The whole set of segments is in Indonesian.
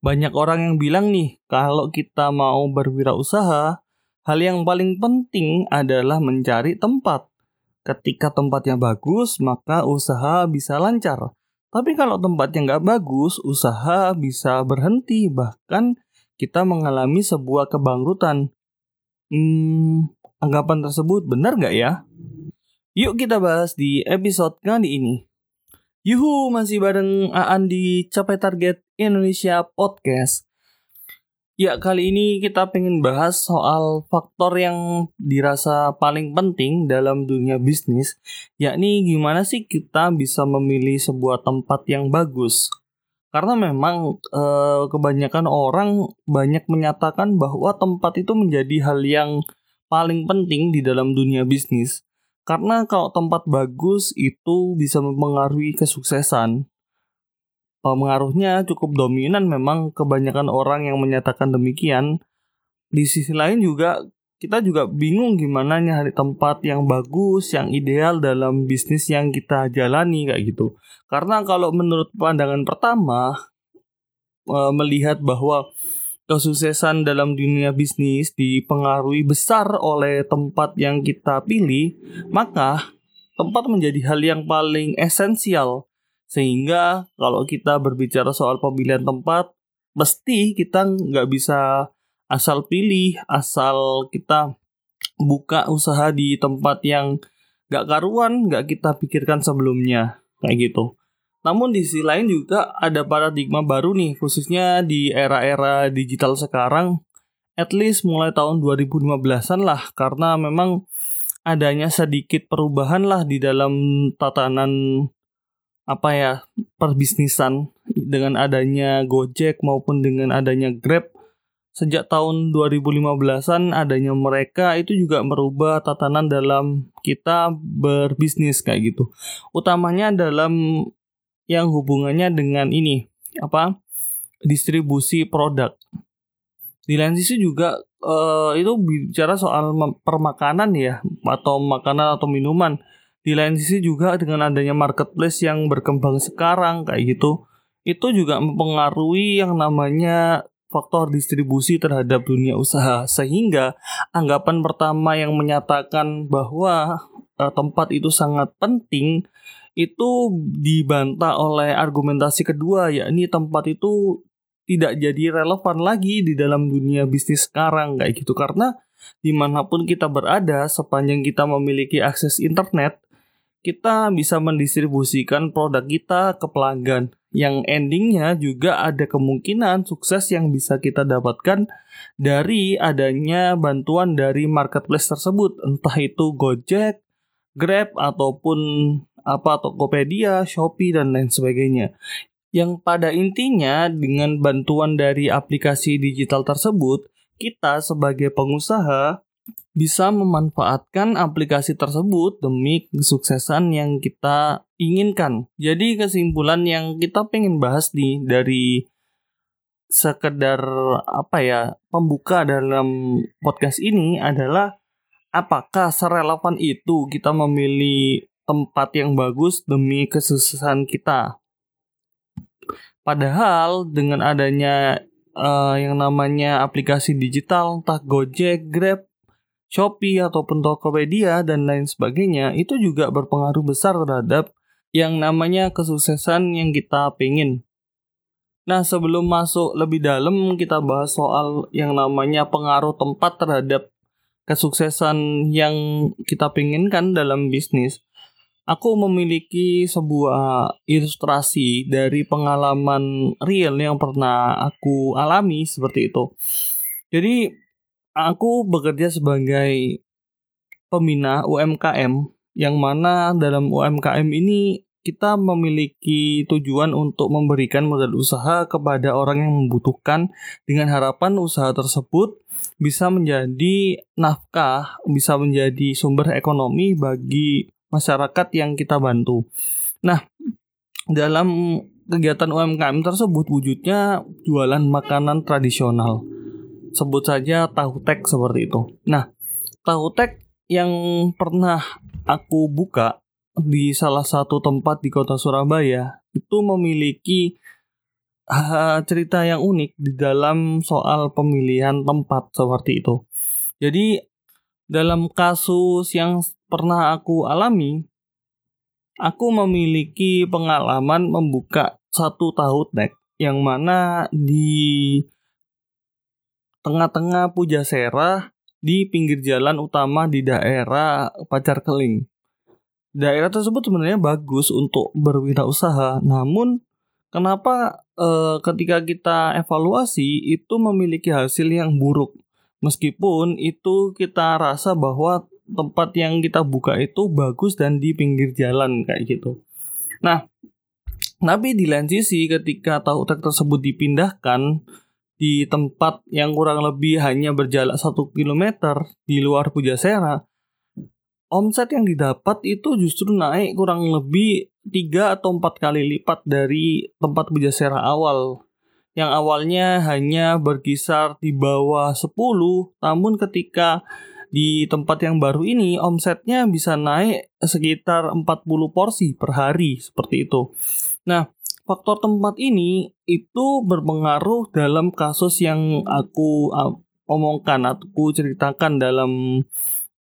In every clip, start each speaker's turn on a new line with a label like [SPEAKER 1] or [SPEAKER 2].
[SPEAKER 1] Banyak orang yang bilang nih, kalau kita mau berwirausaha, hal yang paling penting adalah mencari tempat. Ketika tempatnya bagus, maka usaha bisa lancar. Tapi kalau tempatnya nggak bagus, usaha bisa berhenti, bahkan kita mengalami sebuah kebangkrutan. Hmm, anggapan tersebut benar nggak ya? Yuk kita bahas di episode kali ini. Yuhu, masih bareng Aan di Capai Target Indonesia Podcast. Ya, kali ini kita pengen bahas soal faktor yang dirasa paling penting dalam dunia bisnis, yakni gimana sih kita bisa memilih sebuah tempat yang bagus. Karena memang eh, kebanyakan orang banyak menyatakan bahwa tempat itu menjadi hal yang paling penting di dalam dunia bisnis. Karena kalau tempat bagus itu bisa mempengaruhi kesuksesan. Pengaruhnya cukup dominan memang kebanyakan orang yang menyatakan demikian. Di sisi lain juga kita juga bingung gimana nyari tempat yang bagus, yang ideal dalam bisnis yang kita jalani kayak gitu. Karena kalau menurut pandangan pertama eh, melihat bahwa kesuksesan dalam dunia bisnis dipengaruhi besar oleh tempat yang kita pilih, maka tempat menjadi hal yang paling esensial. Sehingga kalau kita berbicara soal pemilihan tempat, mesti kita nggak bisa asal pilih, asal kita buka usaha di tempat yang nggak karuan, nggak kita pikirkan sebelumnya, kayak gitu. Namun di sisi lain juga ada paradigma baru nih, khususnya di era-era digital sekarang, at least mulai tahun 2015-an lah, karena memang adanya sedikit perubahan lah di dalam tatanan apa ya perbisnisan dengan adanya Gojek maupun dengan adanya Grab sejak tahun 2015-an adanya mereka itu juga merubah tatanan dalam kita berbisnis kayak gitu. Utamanya dalam yang hubungannya dengan ini apa distribusi produk. Di lain sisi juga uh, itu bicara soal permakanan ya atau makanan atau minuman. Di lain sisi juga dengan adanya marketplace yang berkembang sekarang kayak gitu, itu juga mempengaruhi yang namanya faktor distribusi terhadap dunia usaha sehingga anggapan pertama yang menyatakan bahwa uh, tempat itu sangat penting itu dibantah oleh argumentasi kedua yakni tempat itu tidak jadi relevan lagi di dalam dunia bisnis sekarang kayak gitu. Karena di mana pun kita berada sepanjang kita memiliki akses internet kita bisa mendistribusikan produk kita ke pelanggan. Yang endingnya juga ada kemungkinan sukses yang bisa kita dapatkan dari adanya bantuan dari marketplace tersebut. Entah itu Gojek, Grab ataupun apa Tokopedia, Shopee dan lain sebagainya. Yang pada intinya dengan bantuan dari aplikasi digital tersebut, kita sebagai pengusaha bisa memanfaatkan aplikasi tersebut demi kesuksesan yang kita inginkan. Jadi kesimpulan yang kita pengen bahas nih dari sekedar apa ya pembuka dalam podcast ini adalah apakah serelevan itu kita memilih tempat yang bagus demi kesuksesan kita. Padahal dengan adanya uh, yang namanya aplikasi digital, entah Gojek, Grab, Shopee ataupun Tokopedia dan lain sebagainya, itu juga berpengaruh besar terhadap yang namanya kesuksesan yang kita pengen. Nah, sebelum masuk lebih dalam, kita bahas soal yang namanya pengaruh tempat terhadap kesuksesan yang kita penginkan dalam bisnis aku memiliki sebuah ilustrasi dari pengalaman real yang pernah aku alami seperti itu. Jadi aku bekerja sebagai pembina UMKM yang mana dalam UMKM ini kita memiliki tujuan untuk memberikan modal usaha kepada orang yang membutuhkan dengan harapan usaha tersebut bisa menjadi nafkah, bisa menjadi sumber ekonomi bagi masyarakat yang kita bantu. Nah, dalam kegiatan UMKM tersebut wujudnya jualan makanan tradisional. Sebut saja tahu tek seperti itu. Nah, tahu tek yang pernah aku buka di salah satu tempat di kota Surabaya itu memiliki uh, cerita yang unik di dalam soal pemilihan tempat seperti itu. Jadi dalam kasus yang pernah aku alami, aku memiliki pengalaman membuka satu tahu nek yang mana di tengah-tengah Pujasera di pinggir jalan utama di daerah Pacar Keling. Daerah tersebut sebenarnya bagus untuk berwirausaha, namun kenapa e, ketika kita evaluasi itu memiliki hasil yang buruk? Meskipun itu kita rasa bahwa tempat yang kita buka itu bagus dan di pinggir jalan kayak gitu. Nah, tapi di lain sisi ketika tahu truk tersebut dipindahkan di tempat yang kurang lebih hanya berjarak satu kilometer di luar Pujasera, omset yang didapat itu justru naik kurang lebih tiga atau empat kali lipat dari tempat Pujasera awal. Yang awalnya hanya berkisar di bawah 10, namun ketika di tempat yang baru ini omsetnya bisa naik sekitar 40 porsi per hari seperti itu. Nah, faktor tempat ini itu berpengaruh dalam kasus yang aku omongkan atau aku ceritakan dalam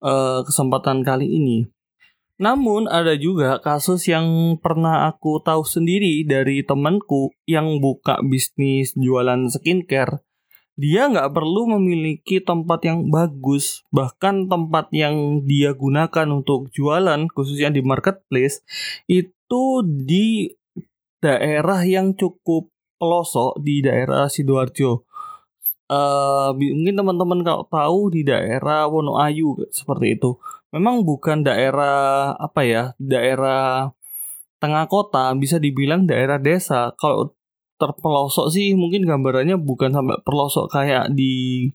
[SPEAKER 1] uh, kesempatan kali ini. Namun ada juga kasus yang pernah aku tahu sendiri dari temanku yang buka bisnis jualan skincare. Dia nggak perlu memiliki tempat yang bagus, bahkan tempat yang dia gunakan untuk jualan, khususnya di marketplace, itu di daerah yang cukup pelosok di daerah sidoarjo. Uh, mungkin teman-teman kalau tahu di daerah Wonoayu seperti itu. Memang bukan daerah apa ya, daerah tengah kota, bisa dibilang daerah desa. Kalau terpelosok sih mungkin gambarannya bukan sampai pelosok kayak di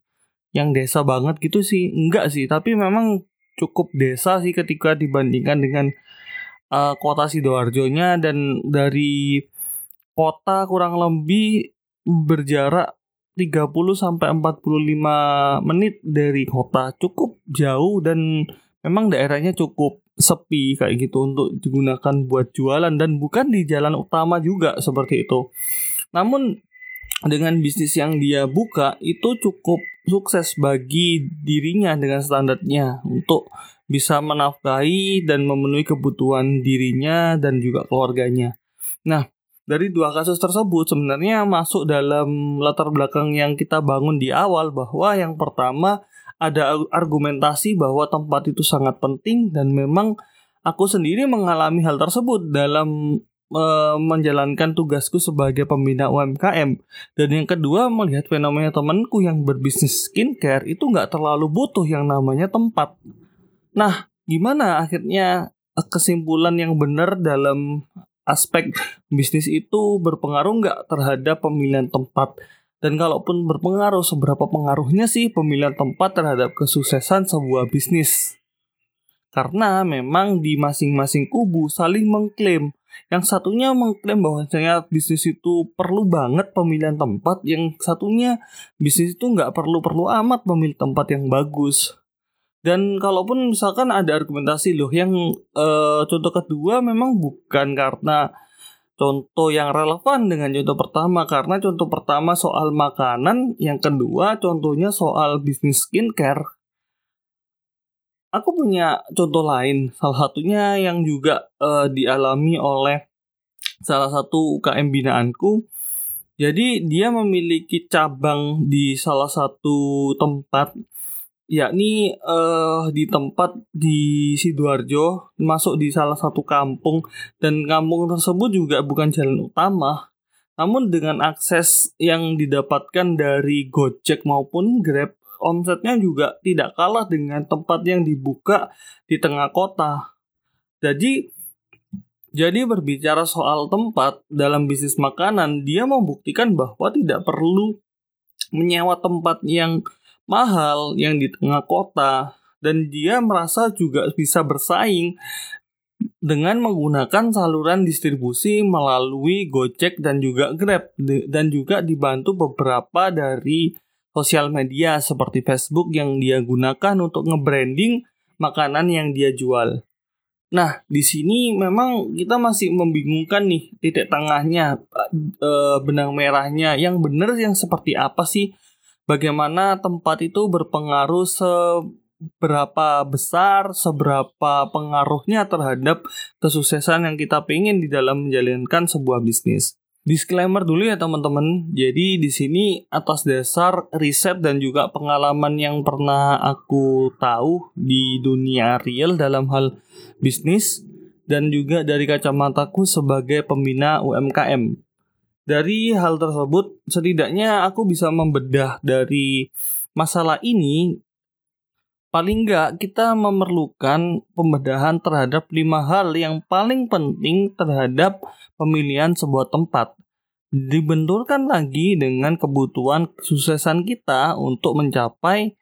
[SPEAKER 1] yang desa banget gitu sih. Enggak sih, tapi memang cukup desa sih ketika dibandingkan dengan uh, kota Sidoarjo-nya dan dari kota kurang lebih berjarak 30 sampai 45 menit dari kota. Cukup jauh dan memang daerahnya cukup sepi kayak gitu untuk digunakan buat jualan dan bukan di jalan utama juga seperti itu. Namun dengan bisnis yang dia buka itu cukup sukses bagi dirinya dengan standarnya untuk bisa menafkahi dan memenuhi kebutuhan dirinya dan juga keluarganya. Nah, dari dua kasus tersebut sebenarnya masuk dalam latar belakang yang kita bangun di awal bahwa yang pertama ada argumentasi bahwa tempat itu sangat penting dan memang aku sendiri mengalami hal tersebut dalam menjalankan tugasku sebagai pembina UMKM dan yang kedua melihat fenomena temanku yang berbisnis skincare itu nggak terlalu butuh yang namanya tempat Nah, gimana akhirnya kesimpulan yang benar dalam aspek bisnis itu berpengaruh nggak terhadap pemilihan tempat? Dan kalaupun berpengaruh, seberapa pengaruhnya sih pemilihan tempat terhadap kesuksesan sebuah bisnis? Karena memang di masing-masing kubu saling mengklaim. Yang satunya mengklaim bahwasanya bisnis itu perlu banget pemilihan tempat, yang satunya bisnis itu nggak perlu-perlu amat memilih tempat yang bagus. Dan kalaupun misalkan ada argumentasi loh yang uh, contoh kedua memang bukan karena contoh yang relevan dengan contoh pertama karena contoh pertama soal makanan, yang kedua contohnya soal bisnis skincare. Aku punya contoh lain, salah satunya yang juga uh, dialami oleh salah satu UKM binaanku. Jadi dia memiliki cabang di salah satu tempat yakni uh, di tempat di Sidoarjo masuk di salah satu kampung. Dan kampung tersebut juga bukan jalan utama. Namun dengan akses yang didapatkan dari Gojek maupun Grab omsetnya juga tidak kalah dengan tempat yang dibuka di tengah kota. Jadi jadi berbicara soal tempat dalam bisnis makanan dia membuktikan bahwa tidak perlu menyewa tempat yang mahal yang di tengah kota. Dan dia merasa juga bisa bersaing dengan menggunakan saluran distribusi melalui Gojek dan juga Grab dan juga dibantu beberapa dari sosial media seperti Facebook yang dia gunakan untuk nge-branding makanan yang dia jual. Nah, di sini memang kita masih membingungkan nih titik tengahnya, e, benang merahnya yang benar yang seperti apa sih? Bagaimana tempat itu berpengaruh seberapa besar, seberapa pengaruhnya terhadap kesuksesan yang kita pengen di dalam menjalankan sebuah bisnis. Disclaimer dulu ya teman-teman. Jadi di sini atas dasar riset dan juga pengalaman yang pernah aku tahu di dunia real dalam hal bisnis dan juga dari kacamataku sebagai pembina UMKM. Dari hal tersebut setidaknya aku bisa membedah dari masalah ini paling enggak kita memerlukan pembedahan terhadap lima hal yang paling penting terhadap pemilihan sebuah tempat dibenturkan lagi dengan kebutuhan kesuksesan kita untuk mencapai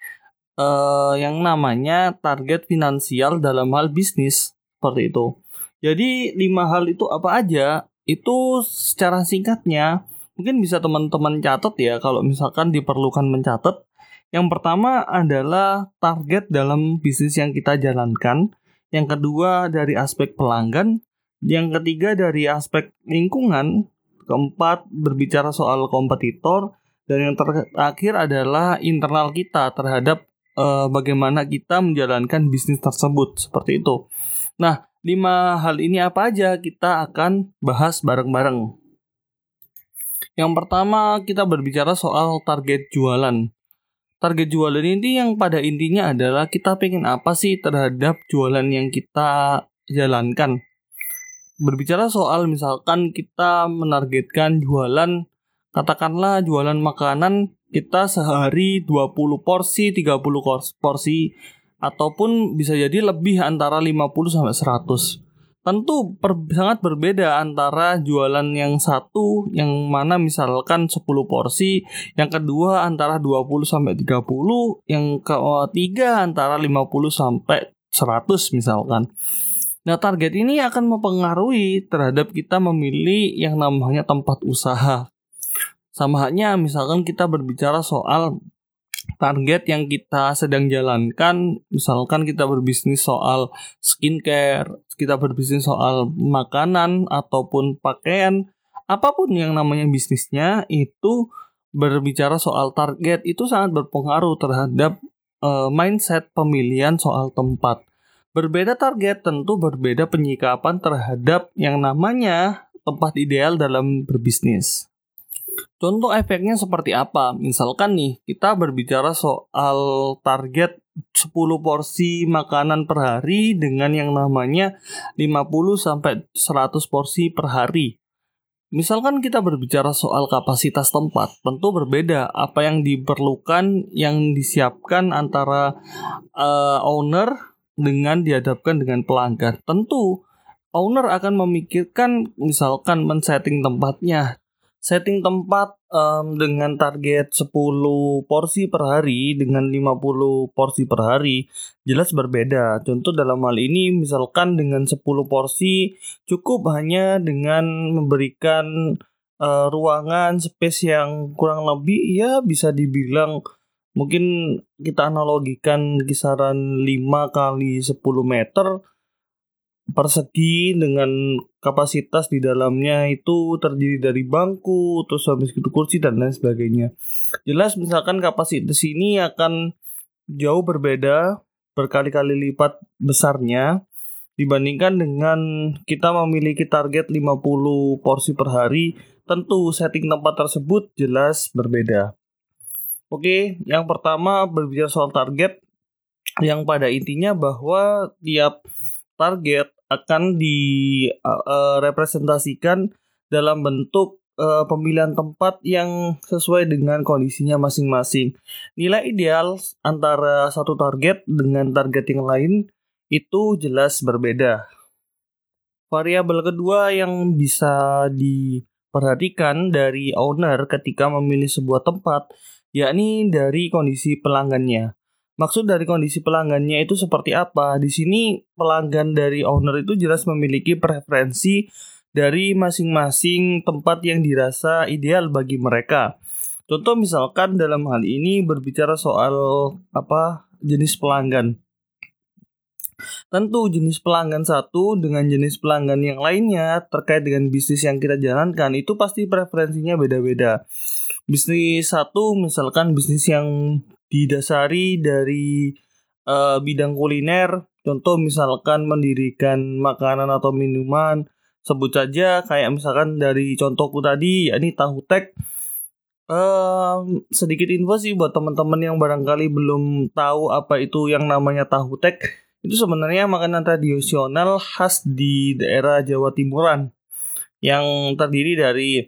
[SPEAKER 1] uh, yang namanya target finansial dalam hal bisnis seperti itu. Jadi lima hal itu apa aja? Itu secara singkatnya mungkin bisa teman-teman catat ya kalau misalkan diperlukan mencatat. Yang pertama adalah target dalam bisnis yang kita jalankan. Yang kedua dari aspek pelanggan, yang ketiga dari aspek lingkungan, keempat berbicara soal kompetitor, dan yang terakhir adalah internal kita terhadap uh, bagaimana kita menjalankan bisnis tersebut seperti itu. Nah, lima hal ini apa aja kita akan bahas bareng-bareng. Yang pertama kita berbicara soal target jualan. Target jualan ini yang pada intinya adalah kita pengen apa sih terhadap jualan yang kita jalankan berbicara soal misalkan kita menargetkan jualan katakanlah jualan makanan kita sehari 20 porsi, 30 porsi ataupun bisa jadi lebih antara 50 sampai 100. Tentu per, sangat berbeda antara jualan yang satu yang mana misalkan 10 porsi, yang kedua antara 20 sampai 30, yang ketiga antara 50 sampai 100 misalkan. Nah, target ini akan mempengaruhi terhadap kita memilih yang namanya tempat usaha. Sama halnya misalkan kita berbicara soal target yang kita sedang jalankan, misalkan kita berbisnis soal skincare, kita berbisnis soal makanan ataupun pakaian, apa pun yang namanya bisnisnya itu berbicara soal target itu sangat berpengaruh terhadap uh, mindset pemilihan soal tempat. Berbeda target tentu berbeda penyikapan terhadap yang namanya tempat ideal dalam berbisnis. Contoh efeknya seperti apa? Misalkan nih, kita berbicara soal target 10 porsi makanan per hari dengan yang namanya 50 sampai 100 porsi per hari. Misalkan kita berbicara soal kapasitas tempat, tentu berbeda apa yang diperlukan yang disiapkan antara uh, owner dengan dihadapkan dengan pelanggan. Tentu owner akan memikirkan misalkan men-setting tempatnya. Setting tempat um, dengan target 10 porsi per hari dengan 50 porsi per hari jelas berbeda. Contoh dalam hal ini misalkan dengan 10 porsi cukup hanya dengan memberikan uh, ruangan space yang kurang lebih ya bisa dibilang mungkin kita analogikan kisaran 5 kali 10 meter persegi dengan kapasitas di dalamnya itu terdiri dari bangku, terus habis itu kursi dan lain sebagainya. Jelas misalkan kapasitas ini akan jauh berbeda berkali-kali lipat besarnya dibandingkan dengan kita memiliki target 50 porsi per hari, tentu setting tempat tersebut jelas berbeda. Oke, yang pertama berbicara soal target yang pada intinya bahwa tiap target akan direpresentasikan uh, dalam bentuk uh, pemilihan tempat yang sesuai dengan kondisinya masing-masing. Nilai ideal antara satu target dengan target yang lain itu jelas berbeda. Variabel kedua yang bisa diperhatikan dari owner ketika memilih sebuah tempat yakni dari kondisi pelanggannya. Maksud dari kondisi pelanggannya itu seperti apa? Di sini pelanggan dari owner itu jelas memiliki preferensi dari masing-masing tempat yang dirasa ideal bagi mereka. Contoh misalkan dalam hal ini berbicara soal apa jenis pelanggan. Tentu jenis pelanggan satu dengan jenis pelanggan yang lainnya terkait dengan bisnis yang kita jalankan itu pasti preferensinya beda-beda. Bisnis satu misalkan bisnis yang didasari dari uh, bidang kuliner, contoh misalkan mendirikan makanan atau minuman, sebut saja kayak misalkan dari contohku tadi yakni tahu tek. Uh, sedikit info sih buat teman-teman yang barangkali belum tahu apa itu yang namanya tahu tek itu sebenarnya makanan tradisional khas di daerah Jawa Timuran yang terdiri dari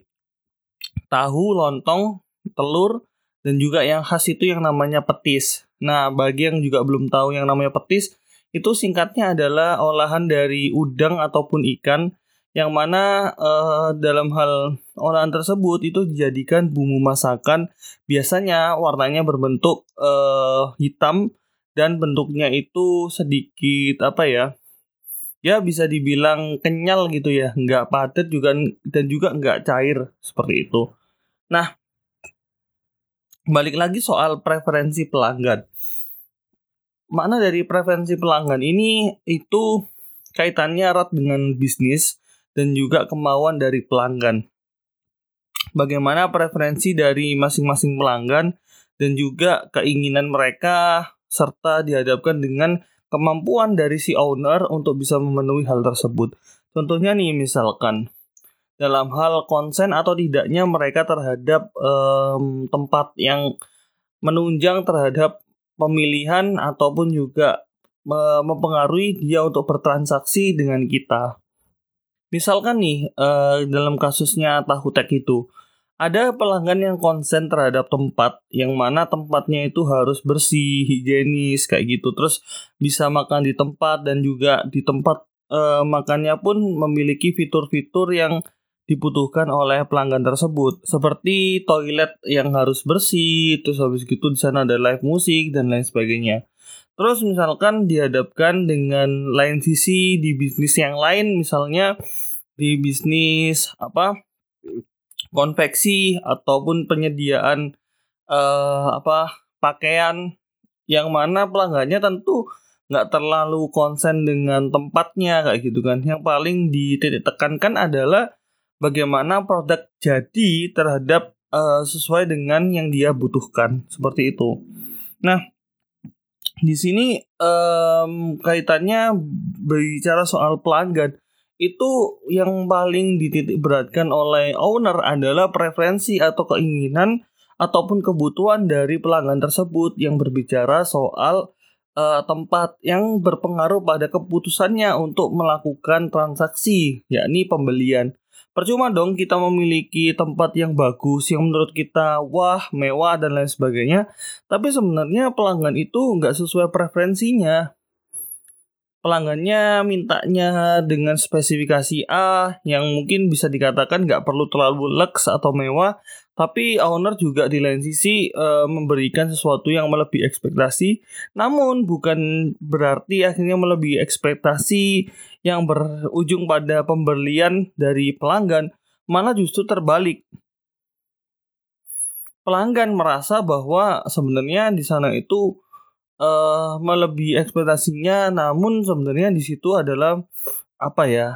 [SPEAKER 1] tahu, lontong, telur, dan juga yang khas itu yang namanya petis. Nah, bagi yang juga belum tahu yang namanya petis, itu singkatnya adalah olahan dari udang ataupun ikan yang mana uh, dalam hal olahan tersebut itu dijadikan bumbu masakan. Biasanya warnanya berbentuk uh, hitam dan bentuknya itu sedikit apa ya ya bisa dibilang kenyal gitu ya. Nggak padat juga dan juga nggak cair seperti itu. Nah balik lagi soal preferensi pelanggan. Makna dari preferensi pelanggan ini itu kaitannya erat dengan bisnis dan juga kemauan dari pelanggan. Bagaimana preferensi dari masing-masing pelanggan dan juga keinginan mereka serta dihadapkan dengan kemampuan dari si owner untuk bisa memenuhi hal tersebut. Contohnya nih misalkan dalam hal konsen atau tidaknya mereka terhadap um, tempat yang menunjang terhadap pemilihan ataupun juga mempengaruhi dia untuk bertransaksi dengan kita. Misalkan nih uh, dalam kasusnya tahu tek itu ada pelanggan yang konsen terhadap tempat yang mana tempatnya itu harus bersih, higienis kayak gitu. Terus bisa makan di tempat dan juga di tempat e, makannya pun memiliki fitur-fitur yang dibutuhkan oleh pelanggan tersebut seperti toilet yang harus bersih, terus habis gitu di sana ada live musik dan lain sebagainya. Terus misalkan dihadapkan dengan lain sisi di bisnis yang lain misalnya di bisnis apa konveksi ataupun penyediaan uh, apa pakaian yang mana pelanggannya tentu nggak terlalu konsen dengan tempatnya kayak gitu kan. Yang paling dititik tekankan adalah bagaimana produk jadi terhadap uh, sesuai dengan yang dia butuhkan seperti itu. Nah, di sini um, kaitannya berbicara soal pelanggan itu yang paling dititik beratkan oleh owner adalah preferensi atau keinginan ataupun kebutuhan dari pelanggan tersebut yang berbicara soal uh, tempat yang berpengaruh pada keputusannya untuk melakukan transaksi, yakni pembelian. Percuma dong kita memiliki tempat yang bagus, yang menurut kita wah, mewah, dan lain sebagainya. Tapi sebenarnya pelanggan itu nggak sesuai preferensinya pelanggannya mintanya dengan spesifikasi A yang mungkin bisa dikatakan nggak perlu terlalu lux atau mewah, tapi owner juga di lain sisi e, memberikan sesuatu yang melebihi ekspektasi, namun bukan berarti akhirnya melebihi ekspektasi yang berujung pada pembelian dari pelanggan, mana justru terbalik. Pelanggan merasa bahwa sebenarnya di sana itu uh, melebihi ekspektasinya namun sebenarnya di situ adalah apa ya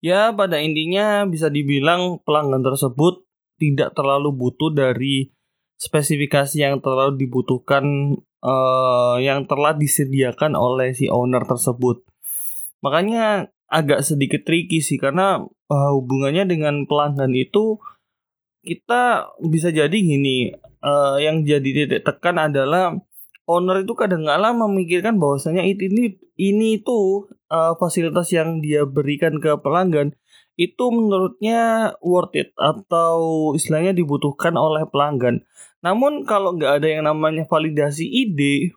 [SPEAKER 1] ya pada intinya bisa dibilang pelanggan tersebut tidak terlalu butuh dari spesifikasi yang terlalu dibutuhkan uh, yang telah disediakan oleh si owner tersebut. Makanya agak sedikit tricky sih karena uh, hubungannya dengan pelanggan itu kita bisa jadi gini uh, yang jadi titik tekan adalah owner itu kadang kala memikirkan bahwasanya ini ini itu uh, fasilitas yang dia berikan ke pelanggan itu menurutnya worth it atau istilahnya dibutuhkan oleh pelanggan. Namun kalau nggak ada yang namanya validasi ide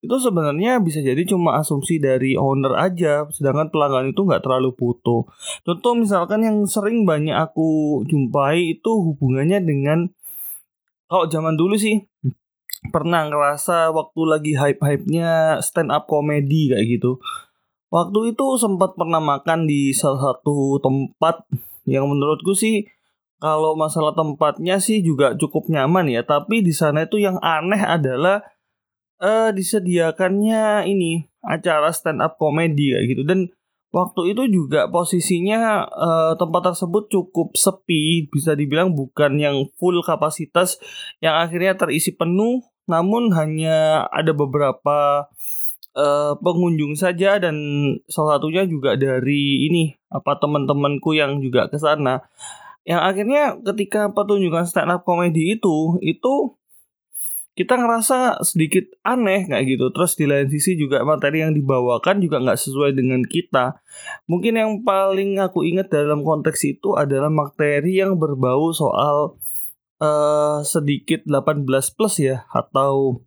[SPEAKER 1] itu sebenarnya bisa jadi cuma asumsi dari owner aja, sedangkan pelanggan itu nggak terlalu butuh. Contoh misalkan yang sering banyak aku jumpai itu hubungannya dengan kalau zaman dulu sih pernah ngerasa waktu lagi hype-hypenya stand up comedy kayak gitu. Waktu itu sempat pernah makan di salah satu tempat yang menurutku sih kalau masalah tempatnya sih juga cukup nyaman ya, tapi di sana itu yang aneh adalah uh, disediakannya ini acara stand up comedy kayak gitu dan waktu itu juga posisinya uh, tempat tersebut cukup sepi bisa dibilang bukan yang full kapasitas yang akhirnya terisi penuh namun hanya ada beberapa uh, pengunjung saja dan salah satunya juga dari ini apa teman-temanku yang juga ke sana yang akhirnya ketika pertunjukan stand up comedy itu itu kita ngerasa sedikit aneh kayak gitu. Terus di lain sisi juga materi yang dibawakan juga nggak sesuai dengan kita. Mungkin yang paling aku ingat dalam konteks itu adalah materi yang berbau soal uh, sedikit 18 plus ya atau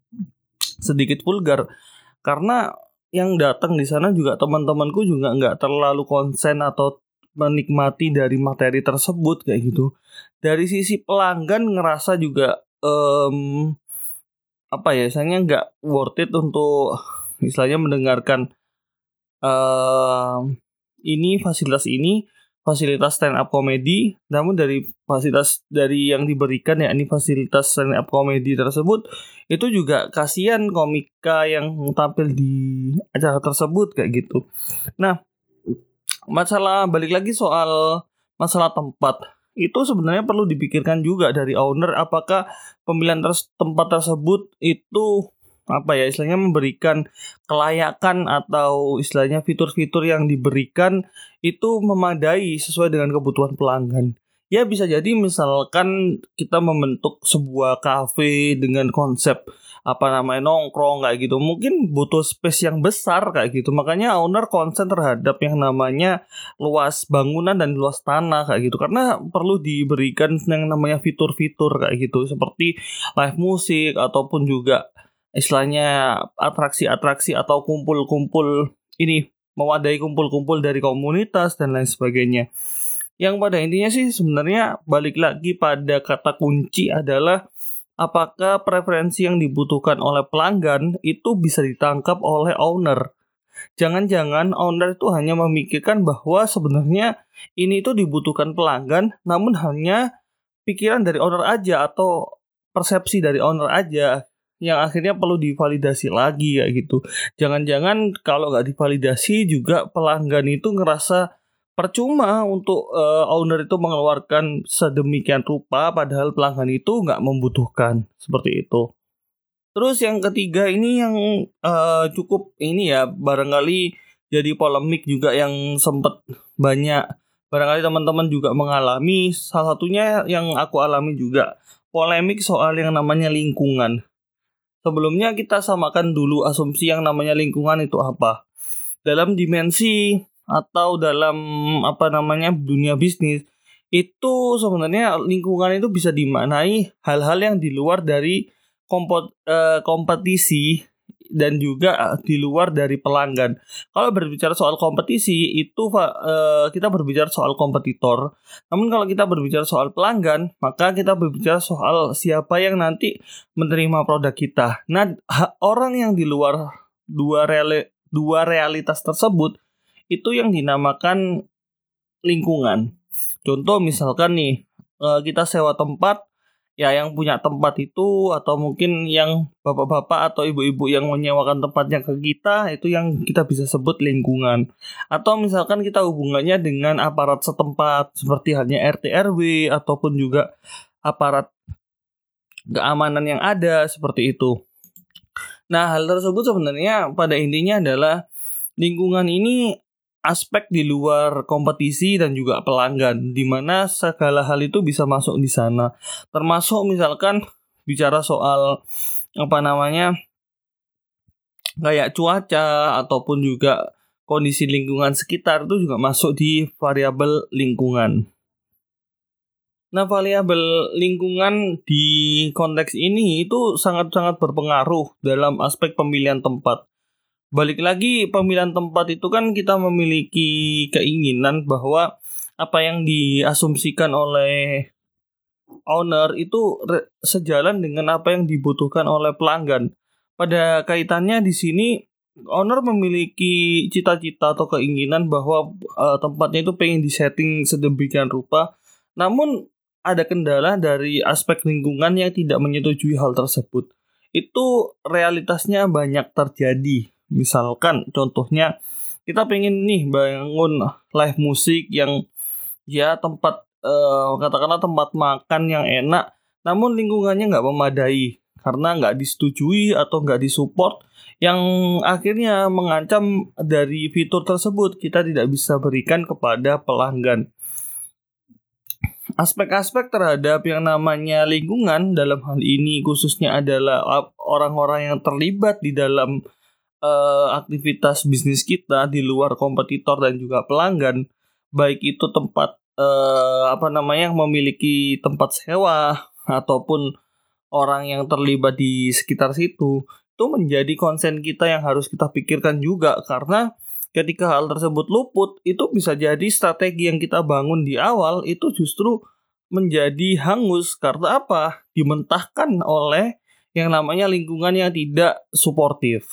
[SPEAKER 1] sedikit vulgar. Karena yang datang di sana juga teman-temanku juga nggak terlalu konsen atau menikmati dari materi tersebut kayak gitu. Dari sisi pelanggan ngerasa juga um, apa ya misalnya nggak worth it untuk misalnya mendengarkan uh, ini fasilitas ini fasilitas stand up comedy namun dari fasilitas dari yang diberikan ya ini fasilitas stand up comedy tersebut itu juga kasihan komika yang tampil di acara tersebut kayak gitu. Nah masalah balik lagi soal masalah tempat. Itu sebenarnya perlu dipikirkan juga dari owner apakah pemilihan ter tempat tersebut itu apa ya istilahnya memberikan kelayakan atau istilahnya fitur-fitur yang diberikan itu memadai sesuai dengan kebutuhan pelanggan. Ya bisa jadi misalkan kita membentuk sebuah cafe dengan konsep apa namanya nongkrong kayak gitu mungkin butuh space yang besar kayak gitu makanya owner konsen terhadap yang namanya luas bangunan dan luas tanah kayak gitu karena perlu diberikan yang namanya fitur-fitur kayak gitu seperti live musik ataupun juga istilahnya atraksi-atraksi atau kumpul-kumpul ini mewadai kumpul-kumpul dari komunitas dan lain sebagainya yang pada intinya sih sebenarnya balik lagi pada kata kunci adalah apakah preferensi yang dibutuhkan oleh pelanggan itu bisa ditangkap oleh owner. Jangan-jangan owner itu hanya memikirkan bahwa sebenarnya ini itu dibutuhkan pelanggan, namun hanya pikiran dari owner aja atau persepsi dari owner aja yang akhirnya perlu divalidasi lagi ya gitu. Jangan-jangan kalau nggak divalidasi juga pelanggan itu ngerasa percuma untuk uh, owner itu mengeluarkan sedemikian rupa padahal pelanggan itu nggak membutuhkan seperti itu. Terus yang ketiga ini yang uh, cukup ini ya barangkali jadi polemik juga yang sempat banyak barangkali teman-teman juga mengalami salah satunya yang aku alami juga polemik soal yang namanya lingkungan. Sebelumnya kita samakan dulu asumsi yang namanya lingkungan itu apa. Dalam dimensi atau dalam apa namanya dunia bisnis itu sebenarnya lingkungan itu bisa dimaknai hal-hal yang di luar dari eh, kompetisi dan juga eh, di luar dari pelanggan. Kalau berbicara soal kompetisi itu eh, kita berbicara soal kompetitor. Namun kalau kita berbicara soal pelanggan, maka kita berbicara soal siapa yang nanti menerima produk kita. Nah, orang yang di luar dua reali dua realitas tersebut itu yang dinamakan lingkungan. Contoh misalkan nih eh, kita sewa tempat ya yang punya tempat itu atau mungkin yang bapak-bapak atau ibu-ibu yang menyewakan tempatnya ke kita itu yang kita bisa sebut lingkungan atau misalkan kita hubungannya dengan aparat setempat seperti halnya RT RW ataupun juga aparat keamanan yang ada seperti itu. Nah, hal tersebut sebenarnya pada intinya adalah lingkungan ini aspek di luar kompetisi dan juga pelanggan di mana segala hal itu bisa masuk di sana termasuk misalkan bicara soal apa namanya kayak cuaca ataupun juga kondisi lingkungan sekitar itu juga masuk di variabel lingkungan. Nah, variabel lingkungan di konteks ini itu sangat-sangat berpengaruh dalam aspek pemilihan tempat balik lagi pemilihan tempat itu kan kita memiliki keinginan bahwa apa yang diasumsikan oleh owner itu sejalan dengan apa yang dibutuhkan oleh pelanggan. Pada kaitannya di sini owner memiliki cita-cita atau keinginan bahwa uh, tempatnya itu pengen disetting sedemikian rupa. Namun ada kendala dari aspek lingkungan yang tidak menyetujui hal tersebut itu realitasnya banyak terjadi. Misalkan contohnya kita pengen nih bangun live musik yang ya tempat uh, katakanlah tempat makan yang enak namun lingkungannya nggak memadai karena nggak disetujui atau nggak disupport yang akhirnya mengancam dari fitur tersebut kita tidak bisa berikan kepada pelanggan. Aspek-aspek terhadap yang namanya lingkungan dalam hal ini khususnya adalah orang-orang yang terlibat di dalam uh, aktivitas bisnis kita di luar kompetitor dan juga pelanggan, baik itu tempat uh, apa namanya memiliki tempat sewa ataupun orang yang terlibat di sekitar situ itu menjadi konsen kita yang harus kita pikirkan juga karena ketika hal tersebut luput itu bisa jadi strategi yang kita bangun di awal itu justru menjadi hangus karena apa? Dimentahkan oleh yang namanya lingkungan yang tidak suportif.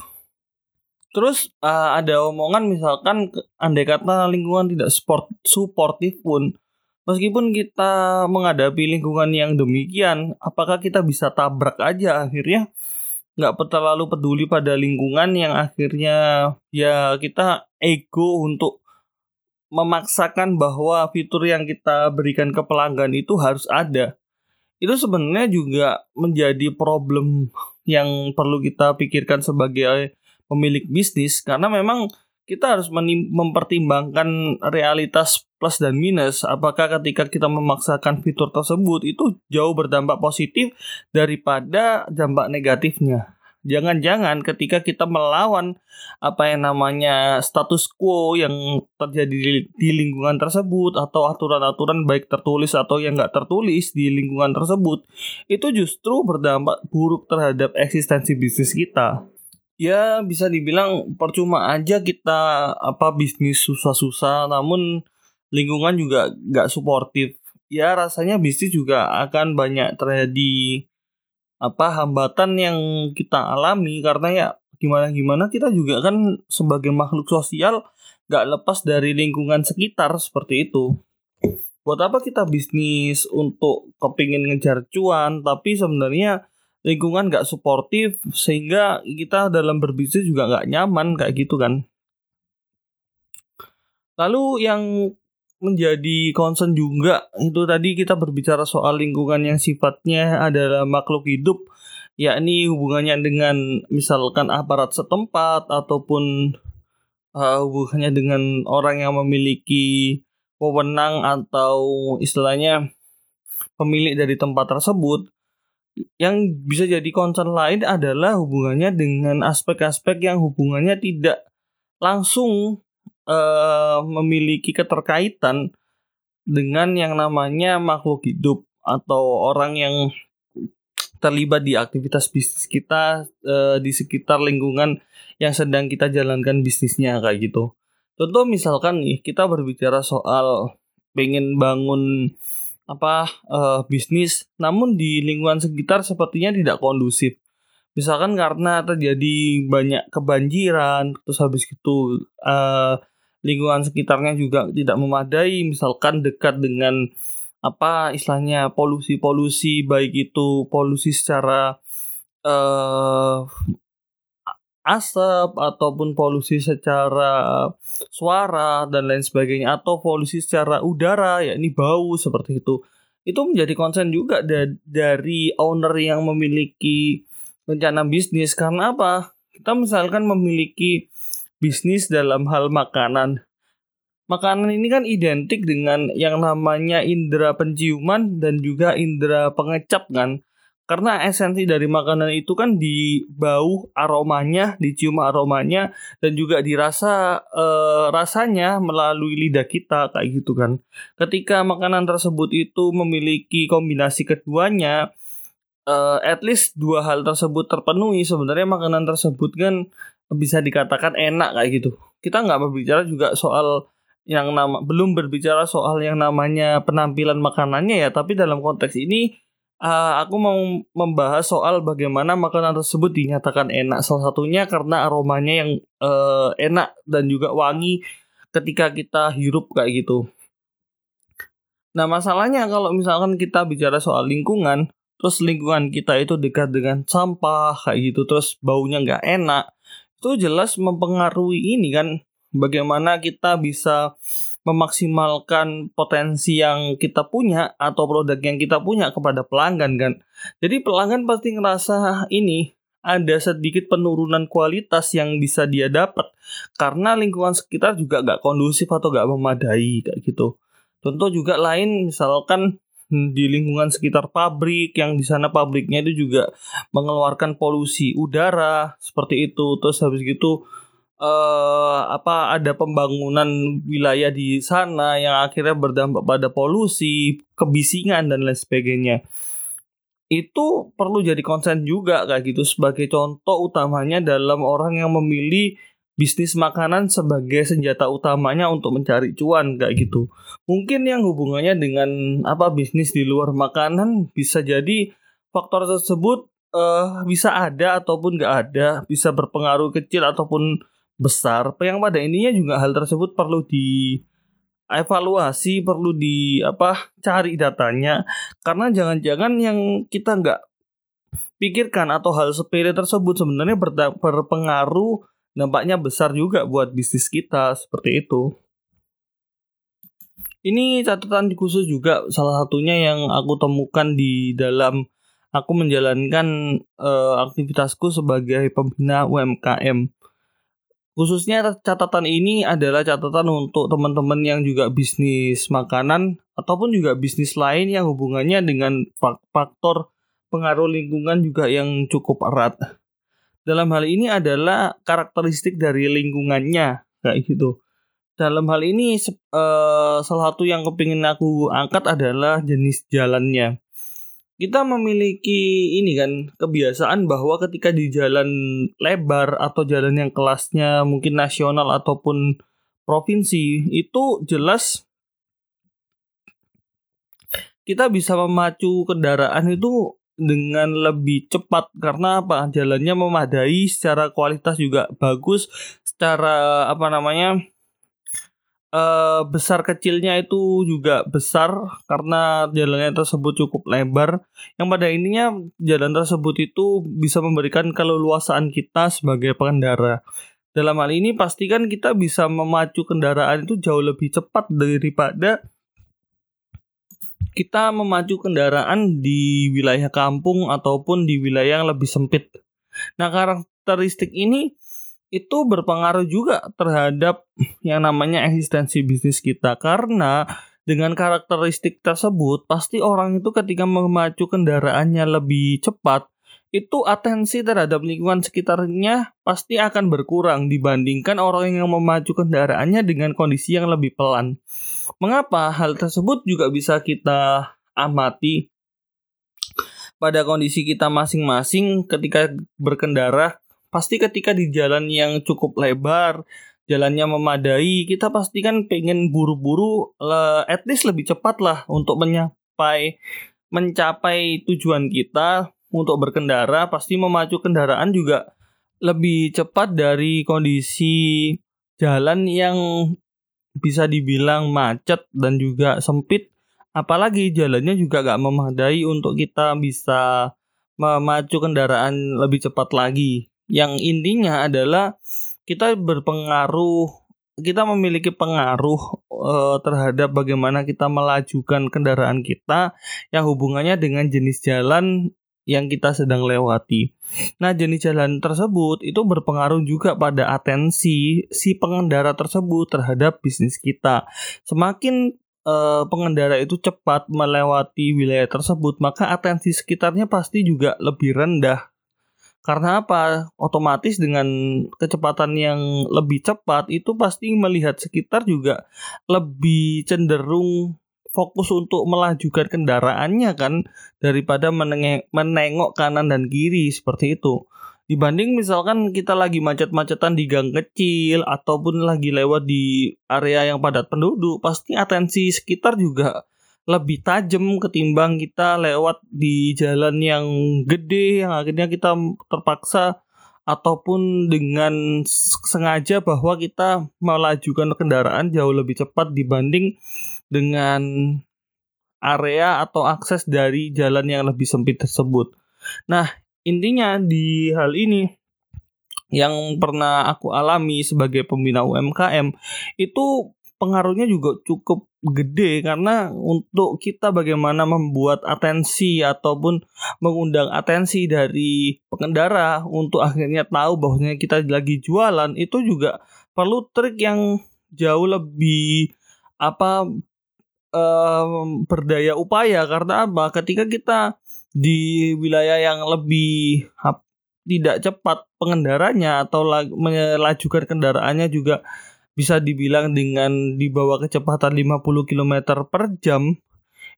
[SPEAKER 1] Terus uh, ada omongan misalkan andai kata lingkungan tidak support, suportif pun meskipun kita menghadapi lingkungan yang demikian, apakah kita bisa tabrak aja akhirnya nggak terlalu peduli pada lingkungan yang akhirnya ya kita ego untuk memaksakan bahwa fitur yang kita berikan ke pelanggan itu harus ada. Itu sebenarnya juga menjadi problem yang perlu kita pikirkan sebagai pemilik bisnis karena memang kita harus mempertimbangkan realitas plus dan minus. Apakah ketika kita memaksakan fitur tersebut itu jauh berdampak positif daripada dampak negatifnya? Jangan-jangan ketika kita melawan apa yang namanya status quo yang terjadi di lingkungan tersebut atau aturan-aturan baik tertulis atau yang nggak tertulis di lingkungan tersebut itu justru berdampak buruk terhadap eksistensi bisnis kita ya bisa dibilang percuma aja kita apa bisnis susah-susah. Namun lingkungan juga nggak suportif. Ya rasanya bisnis juga akan banyak terjadi apa hambatan yang kita alami. Karena ya gimana gimana kita juga kan sebagai makhluk sosial nggak lepas dari lingkungan sekitar seperti itu. Buat apa kita bisnis untuk kepingin ngejar cuan? Tapi sebenarnya lingkungan gak suportif sehingga kita dalam berbisnis juga gak nyaman kayak gitu kan. Lalu yang menjadi concern juga itu tadi kita berbicara soal lingkungan yang sifatnya adalah makhluk hidup yakni hubungannya dengan misalkan aparat setempat ataupun uh, hubungannya dengan orang yang memiliki wewenang atau istilahnya pemilik dari tempat tersebut yang bisa jadi concern lain adalah hubungannya dengan aspek-aspek yang hubungannya tidak langsung uh, memiliki keterkaitan dengan yang namanya makhluk hidup atau orang yang terlibat di aktivitas bisnis kita uh, di sekitar lingkungan yang sedang kita jalankan bisnisnya kayak gitu. Contoh misalkan nih kita berbicara soal pengen bangun apa uh, bisnis namun di lingkungan sekitar sepertinya tidak kondusif. Misalkan karena terjadi banyak kebanjiran terus habis itu uh, lingkungan sekitarnya juga tidak memadai misalkan dekat dengan apa istilahnya polusi-polusi baik itu polusi secara uh, asap ataupun polusi secara suara dan lain sebagainya atau polusi secara udara ya ini bau seperti itu. Itu menjadi konsen juga da dari owner yang memiliki rencana bisnis. Karena apa? Kita misalkan memiliki bisnis dalam hal makanan. Makanan ini kan identik dengan yang namanya indera penciuman dan juga indera pengecap kan karena esensi dari makanan itu kan di bau aromanya, dicium aromanya dan juga dirasa e, rasanya melalui lidah kita kayak gitu kan. Ketika makanan tersebut itu memiliki kombinasi keduanya e, at least dua hal tersebut terpenuhi sebenarnya makanan tersebut kan bisa dikatakan enak kayak gitu. Kita nggak berbicara juga soal yang nama belum berbicara soal yang namanya penampilan makanannya ya, tapi dalam konteks ini uh, aku mau membahas soal bagaimana makanan tersebut dinyatakan enak. Salah satunya karena aromanya yang uh, enak dan juga wangi ketika kita hirup kayak gitu. Nah, masalahnya kalau misalkan kita bicara soal lingkungan, terus lingkungan kita itu dekat dengan sampah kayak gitu terus baunya nggak enak itu jelas mempengaruhi ini kan bagaimana kita bisa memaksimalkan potensi yang kita punya atau produk yang kita punya kepada pelanggan kan. Jadi pelanggan pasti ngerasa ini ada sedikit penurunan kualitas yang bisa dia dapat karena lingkungan sekitar juga gak kondusif atau gak memadai kayak gitu. Contoh juga lain misalkan di lingkungan sekitar pabrik yang di sana pabriknya itu juga mengeluarkan polusi udara seperti itu terus habis gitu uh, apa ada pembangunan wilayah di sana yang akhirnya berdampak pada polusi, kebisingan dan lain sebagainya. Itu perlu jadi konsen juga kayak gitu sebagai contoh utamanya dalam orang yang memilih bisnis makanan sebagai senjata utamanya untuk mencari cuan kayak gitu. Mungkin yang hubungannya dengan apa bisnis di luar makanan bisa jadi faktor tersebut uh, bisa ada ataupun nggak ada, bisa berpengaruh kecil ataupun besar yang pada ininya juga hal tersebut perlu di evaluasi perlu di apa cari datanya. Karena jangan-jangan yang kita nggak pikirkan atau hal sepele tersebut sebenarnya berpengaruh dampaknya besar juga buat bisnis kita seperti itu. Ini catatan khusus juga salah satunya yang aku temukan di dalam aku menjalankan uh, aktivitasku sebagai pembina UMKM Khususnya catatan ini adalah catatan untuk teman-teman yang juga bisnis makanan ataupun juga bisnis lain yang hubungannya dengan faktor pengaruh lingkungan juga yang cukup erat. Dalam hal ini adalah karakteristik dari lingkungannya kayak gitu. Dalam hal ini uh, salah satu yang kepingin aku angkat adalah jenis jalannya kita memiliki ini kan kebiasaan bahwa ketika di jalan lebar atau jalan yang kelasnya mungkin nasional ataupun provinsi itu jelas kita bisa memacu kendaraan itu dengan lebih cepat. Karena apa? Jalannya memadai secara kualitas juga bagus secara apa namanya uh, besar kecilnya itu juga besar karena jalannya tersebut cukup lebar yang pada intinya jalan tersebut itu bisa memberikan keleluasaan kita sebagai pengendara dalam hal ini pastikan kita bisa memacu kendaraan itu jauh lebih cepat daripada kita memacu kendaraan di wilayah kampung ataupun di wilayah yang lebih sempit. Nah, karakteristik ini itu berpengaruh juga terhadap yang namanya eksistensi bisnis kita karena dengan karakteristik tersebut pasti orang itu ketika memacu kendaraannya lebih cepat itu atensi terhadap lingkungan sekitarnya pasti akan berkurang dibandingkan orang yang memacu kendaraannya dengan kondisi yang lebih pelan. Mengapa hal tersebut juga bisa kita amati pada kondisi kita masing-masing ketika berkendara pasti ketika di jalan yang cukup lebar jalannya memadai kita pasti kan pengen buru-buru at least lebih cepat lah untuk menyapai mencapai tujuan kita untuk berkendara. Pasti memacu kendaraan juga lebih cepat dari kondisi jalan yang bisa dibilang macet dan juga sempit. Apalagi jalannya juga gak memadai untuk kita bisa memacu kendaraan lebih cepat lagi yang intinya adalah kita berpengaruh kita memiliki pengaruh uh, terhadap bagaimana kita melajukan kendaraan kita yang hubungannya dengan jenis jalan yang kita sedang lewati. Nah, jenis jalan tersebut itu berpengaruh juga pada atensi si pengendara tersebut terhadap bisnis kita. Semakin uh, pengendara itu cepat melewati wilayah tersebut, maka atensi sekitarnya pasti juga lebih rendah karena apa? Otomatis dengan kecepatan yang lebih cepat itu pasti melihat sekitar juga lebih cenderung fokus untuk melajukan kendaraannya kan daripada menengok, menengok kanan dan kiri seperti itu. Dibanding misalkan kita lagi macet-macetan di gang kecil ataupun lagi lewat di area yang padat penduduk, pasti atensi sekitar juga lebih tajam ketimbang kita lewat di jalan yang gede yang akhirnya kita terpaksa ataupun dengan sengaja bahwa kita melajukan kendaraan jauh lebih cepat dibanding dengan area atau akses dari jalan yang lebih sempit tersebut. Nah, intinya di hal ini yang pernah aku alami sebagai pembina UMKM itu pengaruhnya juga cukup gede karena untuk kita bagaimana membuat atensi ataupun mengundang atensi dari pengendara untuk akhirnya tahu bahwasanya kita lagi jualan itu juga perlu trik yang jauh lebih apa um, berdaya upaya. Karena apa? Ketika kita di wilayah yang lebih tidak cepat pengendaranya atau melajukan kendaraannya juga bisa dibilang dengan dibawa kecepatan 50 km per jam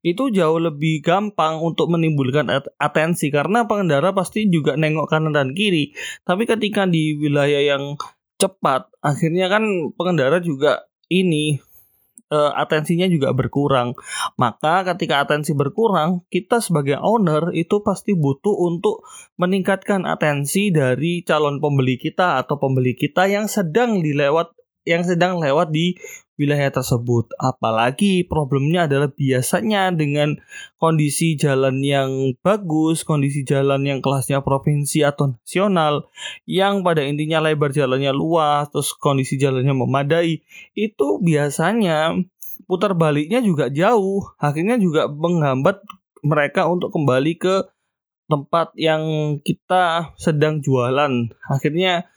[SPEAKER 1] itu jauh lebih gampang untuk menimbulkan atensi karena pengendara pasti juga nengok kanan dan kiri. Tapi ketika di wilayah yang cepat, akhirnya kan pengendara juga ini uh, atensinya juga berkurang. Maka ketika atensi berkurang, kita sebagai owner itu pasti butuh untuk meningkatkan atensi dari calon pembeli kita atau pembeli kita yang sedang dilewat yang sedang lewat di wilayah tersebut. Apalagi problemnya adalah biasanya dengan kondisi jalan yang bagus, kondisi jalan yang kelasnya provinsi atau nasional, yang pada intinya lebar jalannya luas, terus kondisi jalannya memadai, itu biasanya putar baliknya juga jauh, akhirnya juga menghambat mereka untuk kembali ke tempat yang kita sedang jualan. Akhirnya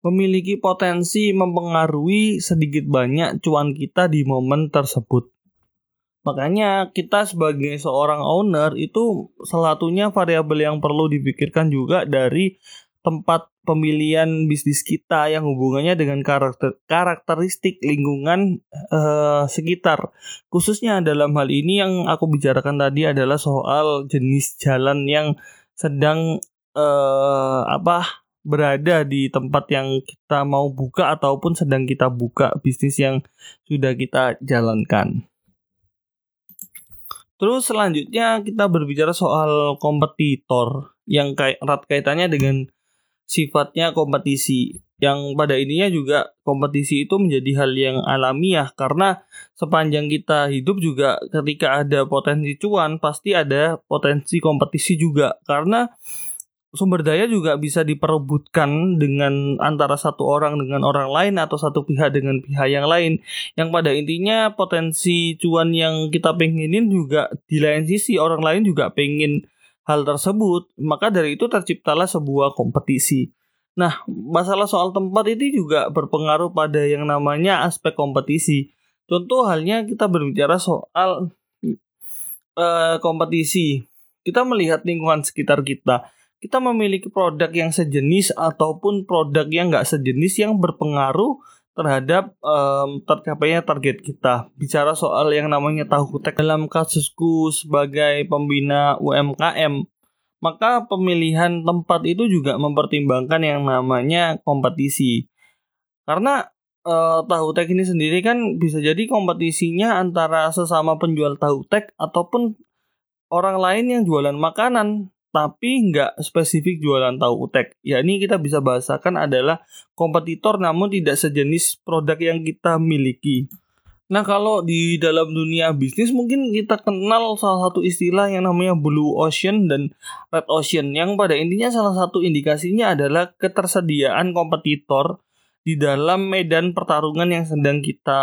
[SPEAKER 1] memiliki potensi mempengaruhi sedikit banyak cuan kita di momen tersebut. Makanya kita sebagai seorang owner itu salah satunya variabel yang perlu dipikirkan juga dari tempat pemilihan bisnis kita yang hubungannya dengan karakter karakteristik lingkungan uh, sekitar. Khususnya dalam hal ini yang aku bicarakan tadi adalah soal jenis jalan yang sedang uh, apa berada di tempat yang kita mau buka ataupun sedang kita buka bisnis yang sudah kita jalankan. Terus selanjutnya kita berbicara soal kompetitor yang kait erat kaitannya dengan sifatnya kompetisi. Yang pada ininya juga kompetisi itu menjadi hal yang alamiah karena sepanjang kita hidup juga ketika ada potensi cuan pasti ada potensi kompetisi juga karena sumber daya juga bisa diperebutkan dengan antara satu orang dengan orang lain atau satu pihak dengan pihak yang lain. Yang pada intinya potensi cuan yang kita pengenin juga di lain sisi orang lain juga pengen hal tersebut. Maka dari itu terciptalah sebuah kompetisi. Nah masalah soal tempat itu juga berpengaruh pada yang namanya aspek kompetisi. Contoh halnya kita berbicara soal uh, kompetisi. Kita melihat lingkungan sekitar kita kita memiliki produk yang sejenis ataupun produk yang nggak sejenis yang berpengaruh terhadap um, tercapainya target kita. Bicara soal yang namanya tahu kutek dalam kasusku sebagai pembina UMKM, maka pemilihan tempat itu juga mempertimbangkan yang namanya kompetisi. Karena uh, tahu tek ini sendiri kan bisa jadi kompetisinya antara sesama penjual tahu tek ataupun orang lain yang jualan makanan tapi nggak spesifik jualan tahu utek. Ya ini kita bisa bahasakan adalah kompetitor namun tidak sejenis produk yang kita miliki. Nah kalau di dalam dunia bisnis mungkin kita kenal salah satu istilah yang namanya blue ocean dan red ocean yang pada intinya salah satu indikasinya adalah ketersediaan kompetitor di dalam medan pertarungan yang sedang kita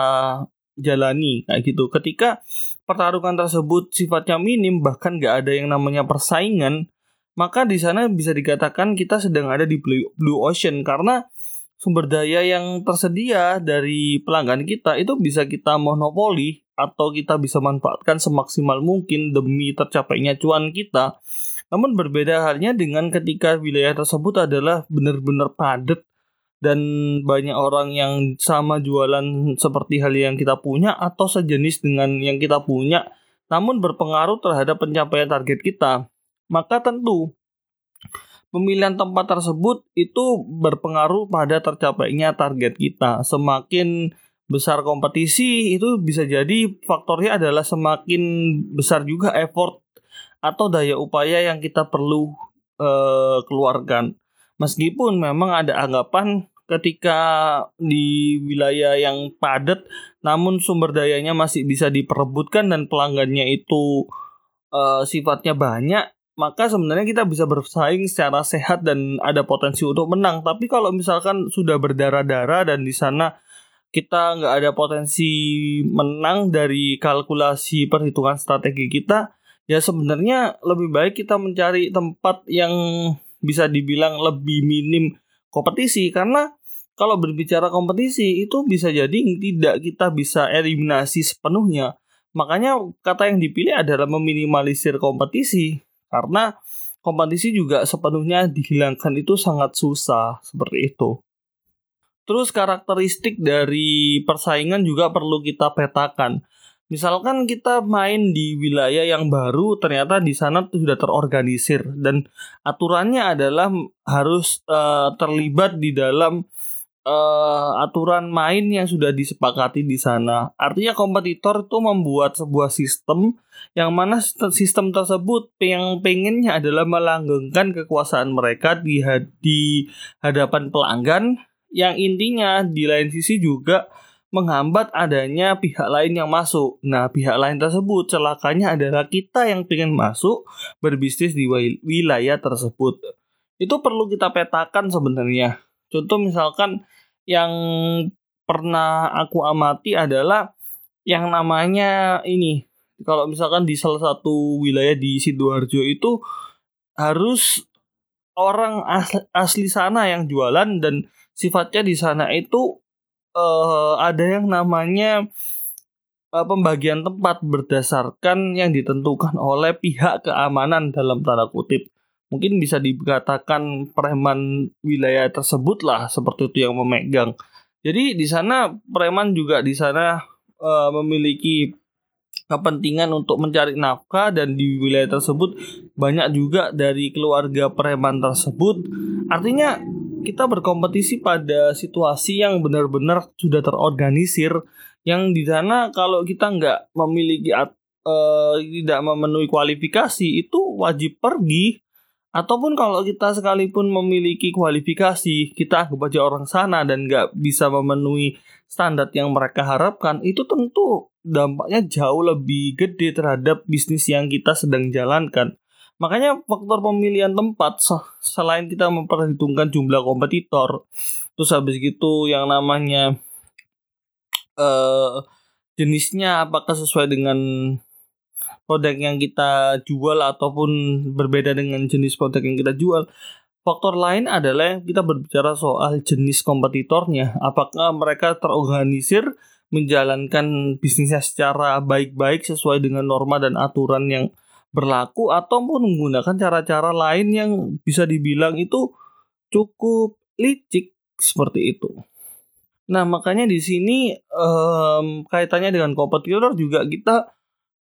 [SPEAKER 1] jalani kayak gitu. Ketika pertarungan tersebut sifatnya minim bahkan nggak ada yang namanya persaingan maka di sana bisa dikatakan kita sedang ada di blue ocean karena sumber daya yang tersedia dari pelanggan kita itu bisa kita monopoli atau kita bisa manfaatkan semaksimal mungkin demi tercapainya cuan kita. Namun berbeda halnya dengan ketika wilayah tersebut adalah benar-benar padat dan banyak orang yang sama jualan seperti hal yang kita punya atau sejenis dengan yang kita punya namun berpengaruh terhadap pencapaian target kita maka tentu pemilihan tempat tersebut itu berpengaruh pada tercapainya target kita. Semakin besar kompetisi itu bisa jadi faktornya adalah semakin besar juga effort atau daya upaya yang kita perlu uh, keluarkan. Meskipun memang ada anggapan ketika di wilayah yang padat namun sumber dayanya masih bisa diperebutkan dan pelanggannya itu uh, sifatnya banyak maka sebenarnya kita bisa bersaing secara sehat dan ada potensi untuk menang. Tapi kalau misalkan sudah berdarah-darah dan di sana kita nggak ada potensi menang dari kalkulasi perhitungan strategi kita, ya sebenarnya lebih baik kita mencari tempat yang bisa dibilang lebih minim kompetisi karena kalau berbicara kompetisi itu bisa jadi tidak kita bisa eliminasi sepenuhnya. Makanya kata yang dipilih adalah meminimalisir kompetisi karena kompetisi juga sepenuhnya dihilangkan itu sangat susah seperti itu. Terus karakteristik dari persaingan juga perlu kita petakan. Misalkan kita main di wilayah yang baru, ternyata di sana sudah terorganisir dan aturannya adalah harus uh, terlibat di dalam uh, aturan main yang sudah disepakati di sana. Artinya kompetitor itu membuat sebuah sistem yang mana sistem tersebut yang pengennya adalah melanggengkan kekuasaan mereka di, di hadapan pelanggan yang intinya di lain sisi juga menghambat adanya pihak lain yang masuk. Nah, pihak lain tersebut celakanya adalah kita yang pengen masuk berbisnis di wilayah tersebut. Itu perlu kita petakan sebenarnya. Contoh misalkan yang pernah aku amati adalah yang namanya ini. Kalau misalkan di salah satu wilayah di sidoarjo itu harus orang asli, asli sana yang jualan dan sifatnya di sana itu uh, ada yang namanya uh, pembagian tempat berdasarkan yang ditentukan oleh pihak keamanan dalam tanda kutip mungkin bisa dikatakan preman wilayah tersebut lah seperti itu yang memegang. Jadi di sana preman juga di sana uh, memiliki kepentingan untuk mencari nafkah dan di wilayah tersebut banyak juga dari keluarga preman tersebut. Artinya kita berkompetisi pada situasi yang benar-benar sudah terorganisir yang di sana kalau kita nggak memiliki uh, tidak memenuhi kualifikasi itu wajib pergi Ataupun kalau kita sekalipun memiliki kualifikasi, kita anggap aja orang sana dan nggak bisa memenuhi standar yang mereka harapkan, itu tentu dampaknya jauh lebih gede terhadap bisnis yang kita sedang jalankan. Makanya faktor pemilihan tempat selain kita memperhitungkan jumlah kompetitor, terus habis gitu yang namanya uh, jenisnya apakah sesuai dengan produk yang kita jual ataupun berbeda dengan jenis produk yang kita jual. Faktor lain adalah kita berbicara soal jenis kompetitornya. Apakah mereka terorganisir menjalankan bisnisnya secara baik-baik sesuai dengan norma dan aturan yang berlaku ataupun menggunakan cara-cara lain yang bisa dibilang itu cukup licik seperti itu. Nah, makanya di sini um, kaitannya dengan kompetitor juga kita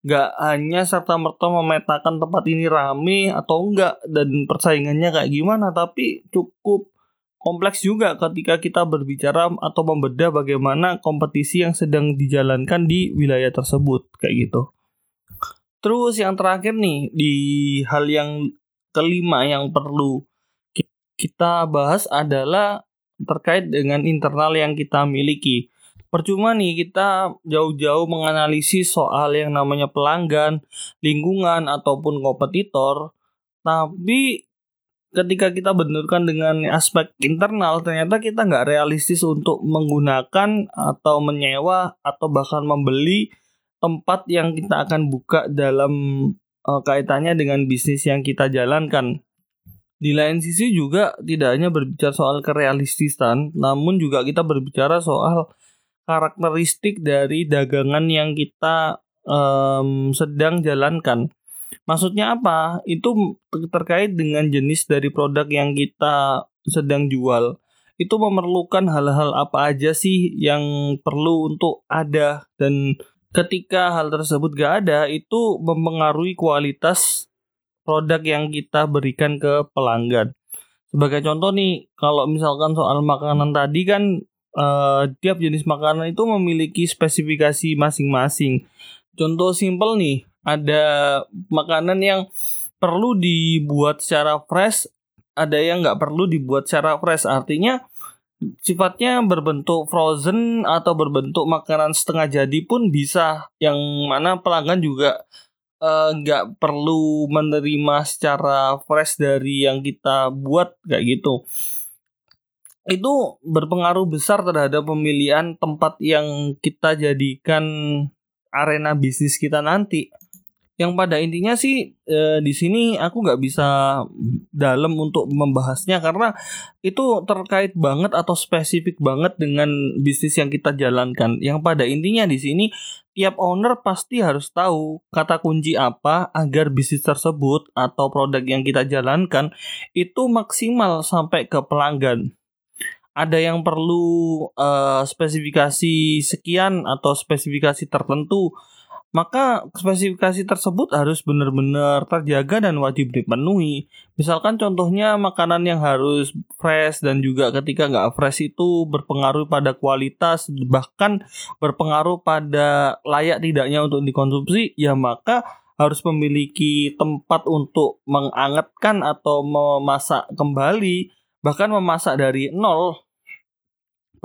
[SPEAKER 1] nggak hanya serta merta memetakan tempat ini rame atau enggak dan persaingannya kayak gimana tapi cukup kompleks juga ketika kita berbicara atau membedah bagaimana kompetisi yang sedang dijalankan di wilayah tersebut kayak gitu. Terus yang terakhir nih di hal yang kelima yang perlu kita bahas adalah terkait dengan internal yang kita miliki. Percuma nih kita jauh-jauh menganalisis soal yang namanya pelanggan, lingkungan ataupun kompetitor, tapi ketika kita benturkan dengan aspek internal ternyata kita nggak realistis untuk menggunakan atau menyewa atau bahkan membeli tempat yang kita akan buka dalam uh, kaitannya dengan bisnis yang kita jalankan. Di lain sisi juga tidak hanya berbicara soal kerealistisan, namun juga kita berbicara soal karakteristik dari dagangan yang kita um, sedang jalankan. Maksudnya apa? Itu terkait dengan jenis dari produk yang kita sedang jual. Itu memerlukan hal-hal apa aja sih yang perlu untuk ada dan ketika hal tersebut gak ada itu mempengaruhi kualitas produk yang kita berikan ke pelanggan. Sebagai contoh nih, kalau misalkan soal makanan tadi kan uh, tiap jenis makanan itu memiliki spesifikasi masing-masing. Contoh simpel nih, ada makanan yang perlu dibuat secara fresh, ada yang nggak perlu dibuat secara fresh. Artinya sifatnya berbentuk frozen atau berbentuk makanan setengah jadi pun bisa yang mana pelanggan juga eh, nggak uh, perlu menerima secara fresh dari yang kita buat kayak gitu itu berpengaruh besar terhadap pemilihan tempat yang kita jadikan arena bisnis kita nanti yang pada intinya sih e, di sini aku nggak bisa dalam untuk membahasnya karena itu terkait banget atau spesifik banget dengan bisnis yang kita jalankan. Yang pada intinya di sini tiap owner pasti harus tahu kata kunci apa agar bisnis tersebut atau produk yang kita jalankan itu maksimal sampai ke pelanggan. Ada yang perlu uh, spesifikasi sekian atau spesifikasi tertentu maka spesifikasi tersebut harus benar-benar terjaga dan wajib dipenuhi. Misalkan contohnya makanan yang harus fresh dan juga ketika nggak fresh itu berpengaruh pada kualitas bahkan berpengaruh pada layak tidaknya untuk dikonsumsi ya maka harus memiliki tempat untuk mengangetkan atau memasak kembali bahkan memasak dari nol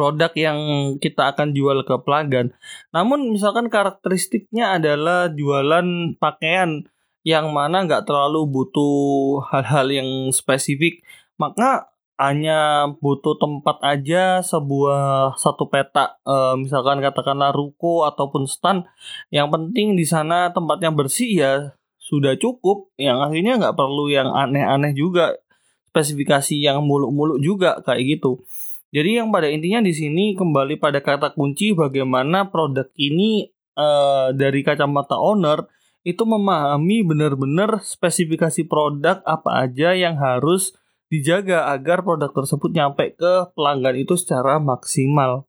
[SPEAKER 1] produk yang kita akan jual ke pelanggan. Namun misalkan karakteristiknya adalah jualan pakaian yang mana nggak terlalu butuh hal-hal yang spesifik, maka hanya butuh tempat aja sebuah satu peta e, misalkan katakanlah ruko ataupun stand yang penting di sana tempatnya bersih ya sudah cukup yang akhirnya nggak perlu yang aneh-aneh juga spesifikasi yang muluk-muluk juga kayak gitu jadi yang pada intinya di sini kembali pada kata kunci bagaimana produk ini uh, dari kacamata owner itu memahami benar-benar spesifikasi produk apa aja yang harus dijaga agar produk tersebut nyampe ke pelanggan itu secara maksimal.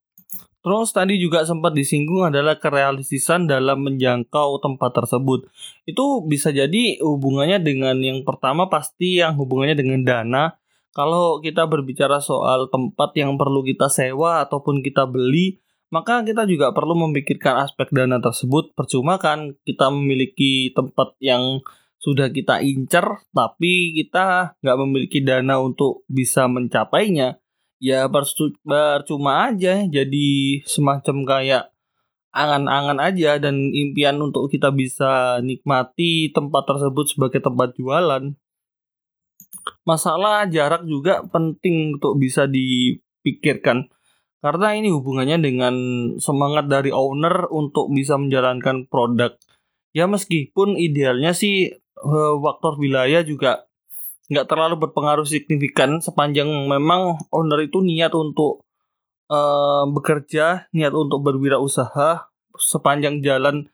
[SPEAKER 1] Terus tadi juga sempat disinggung adalah kerealistisan dalam menjangkau tempat tersebut. Itu bisa jadi hubungannya dengan yang pertama pasti yang hubungannya dengan dana kalau kita berbicara soal tempat yang perlu kita sewa ataupun kita beli, maka kita juga perlu memikirkan aspek dana tersebut. Percuma kan kita memiliki tempat yang sudah kita incer, tapi kita nggak memiliki dana untuk bisa mencapainya. Ya percuma aja, jadi semacam kayak angan-angan aja dan impian untuk kita bisa nikmati tempat tersebut sebagai tempat jualan masalah jarak juga penting untuk bisa dipikirkan karena ini hubungannya dengan semangat dari owner untuk bisa menjalankan produk. Ya meskipun idealnya sih faktor eh, wilayah juga nggak terlalu berpengaruh signifikan sepanjang memang owner itu niat untuk uh, bekerja, niat untuk berwirausaha sepanjang jalan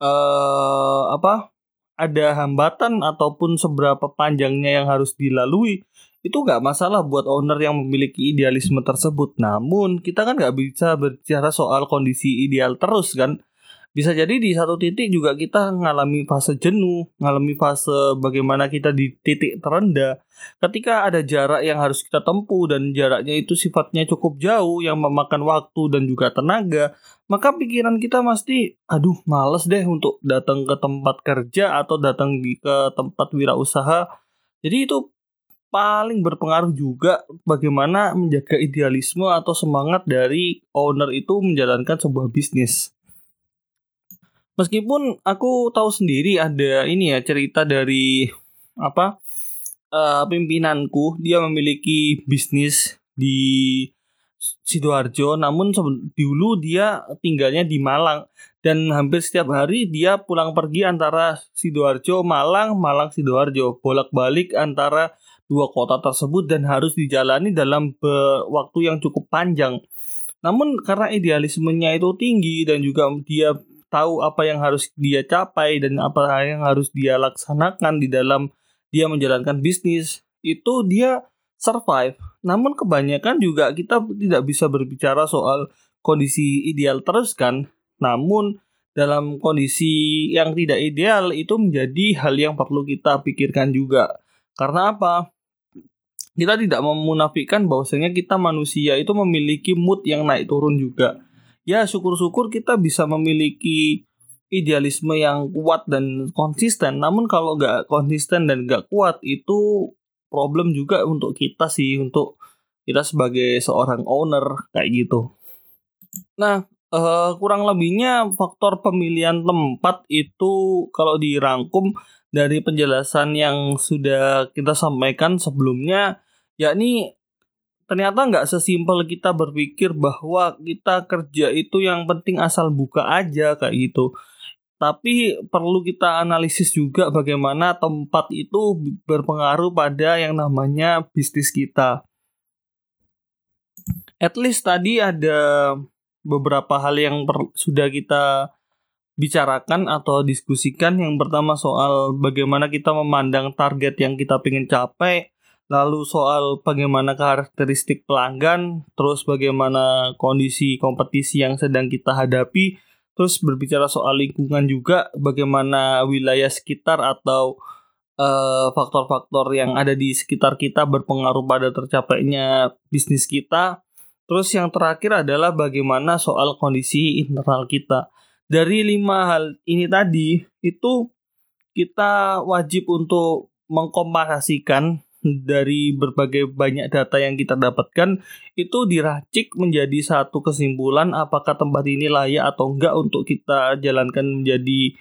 [SPEAKER 1] uh, apa ada hambatan ataupun seberapa panjangnya yang harus dilalui itu nggak masalah buat owner yang memiliki idealisme tersebut. Namun kita kan nggak bisa berbicara soal kondisi ideal terus kan. Bisa jadi di satu titik juga kita mengalami fase jenuh, mengalami fase bagaimana kita di titik terendah. Ketika ada jarak yang harus kita tempuh dan jaraknya itu sifatnya cukup jauh yang memakan waktu dan juga tenaga, maka pikiran kita pasti aduh males deh untuk datang ke tempat kerja atau datang ke tempat wirausaha jadi itu paling berpengaruh juga bagaimana menjaga idealisme atau semangat dari owner itu menjalankan sebuah bisnis meskipun aku tahu sendiri ada ini ya cerita dari apa uh, pimpinanku dia memiliki bisnis di Sidoarjo namun dulu dia tinggalnya di Malang dan hampir setiap hari dia pulang pergi antara Sidoarjo Malang Malang Sidoarjo. Bolak-balik antara dua kota tersebut dan harus dijalani dalam waktu yang cukup panjang. Namun karena idealismenya itu tinggi dan juga dia tahu apa yang harus dia capai dan apa yang harus dia laksanakan di dalam dia menjalankan bisnis itu dia survive. Namun kebanyakan juga kita tidak bisa berbicara soal kondisi ideal terus kan. Namun dalam kondisi yang tidak ideal itu menjadi hal yang perlu kita pikirkan juga. Karena apa? Kita tidak memunafikan bahwasanya kita manusia itu memiliki mood yang naik turun juga. Ya syukur-syukur kita bisa memiliki idealisme yang kuat dan konsisten. Namun kalau nggak konsisten dan nggak kuat itu problem juga untuk kita sih untuk kita sebagai seorang owner kayak gitu. Nah, uh, kurang lebihnya faktor pemilihan tempat itu kalau dirangkum dari penjelasan yang sudah kita sampaikan sebelumnya, yakni ternyata nggak sesimpel kita berpikir bahwa kita kerja itu yang penting asal buka aja kayak gitu. Tapi perlu kita analisis juga bagaimana tempat itu berpengaruh pada yang namanya bisnis kita at least tadi ada beberapa hal yang sudah kita bicarakan atau diskusikan. Yang pertama soal bagaimana kita memandang target yang kita ingin capai, lalu soal bagaimana karakteristik pelanggan, terus bagaimana kondisi kompetisi yang sedang kita hadapi, terus berbicara soal lingkungan juga, bagaimana wilayah sekitar atau eh, faktor-faktor uh, yang ada di sekitar kita berpengaruh pada tercapainya bisnis kita Terus yang terakhir adalah bagaimana soal kondisi internal kita. Dari lima hal ini tadi, itu kita wajib untuk mengkomparasikan dari berbagai banyak data yang kita dapatkan itu diracik menjadi satu kesimpulan apakah tempat ini layak atau enggak untuk kita jalankan menjadi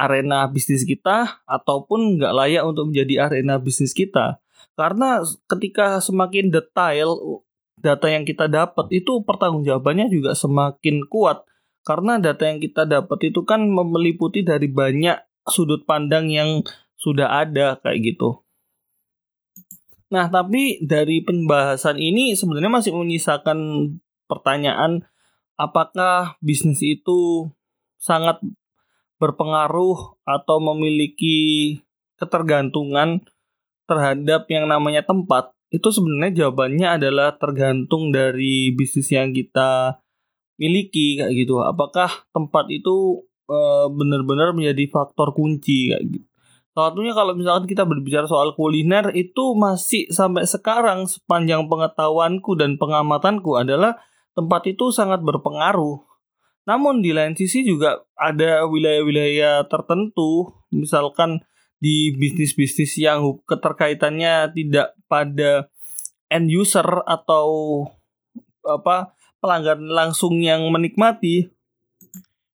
[SPEAKER 1] arena bisnis kita ataupun enggak layak untuk menjadi arena bisnis kita. Karena ketika semakin detail data yang kita dapat itu pertanggungjawabannya juga semakin kuat karena data yang kita dapat itu kan meliputi dari banyak sudut pandang yang sudah ada kayak gitu. Nah, tapi dari pembahasan ini sebenarnya masih menyisakan pertanyaan apakah bisnis itu sangat berpengaruh atau memiliki ketergantungan terhadap yang namanya tempat itu sebenarnya jawabannya adalah tergantung dari bisnis yang kita miliki kayak gitu. Apakah tempat itu e, benar-benar menjadi faktor kunci kayak gitu. Satunya kalau misalkan kita berbicara soal kuliner itu masih sampai sekarang sepanjang pengetahuanku dan pengamatanku adalah tempat itu sangat berpengaruh. Namun di lain sisi juga ada wilayah-wilayah tertentu, misalkan di bisnis-bisnis yang keterkaitannya tidak pada end user atau apa pelanggan langsung yang menikmati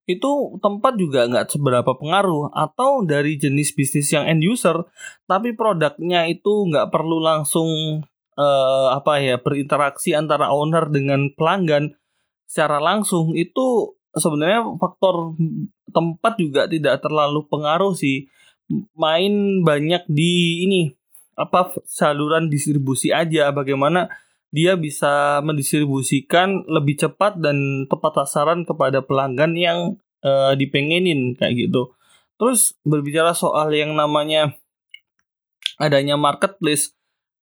[SPEAKER 1] itu tempat juga nggak seberapa pengaruh atau dari jenis bisnis yang end user tapi produknya itu nggak perlu langsung uh, apa ya berinteraksi antara owner dengan pelanggan secara langsung. Itu sebenarnya faktor tempat juga tidak terlalu pengaruh sih. Main banyak di ini apa saluran distribusi aja. Bagaimana dia bisa mendistribusikan lebih cepat dan tepat sasaran kepada pelanggan yang uh, dipengenin kayak gitu. Terus berbicara soal yang namanya adanya marketplace,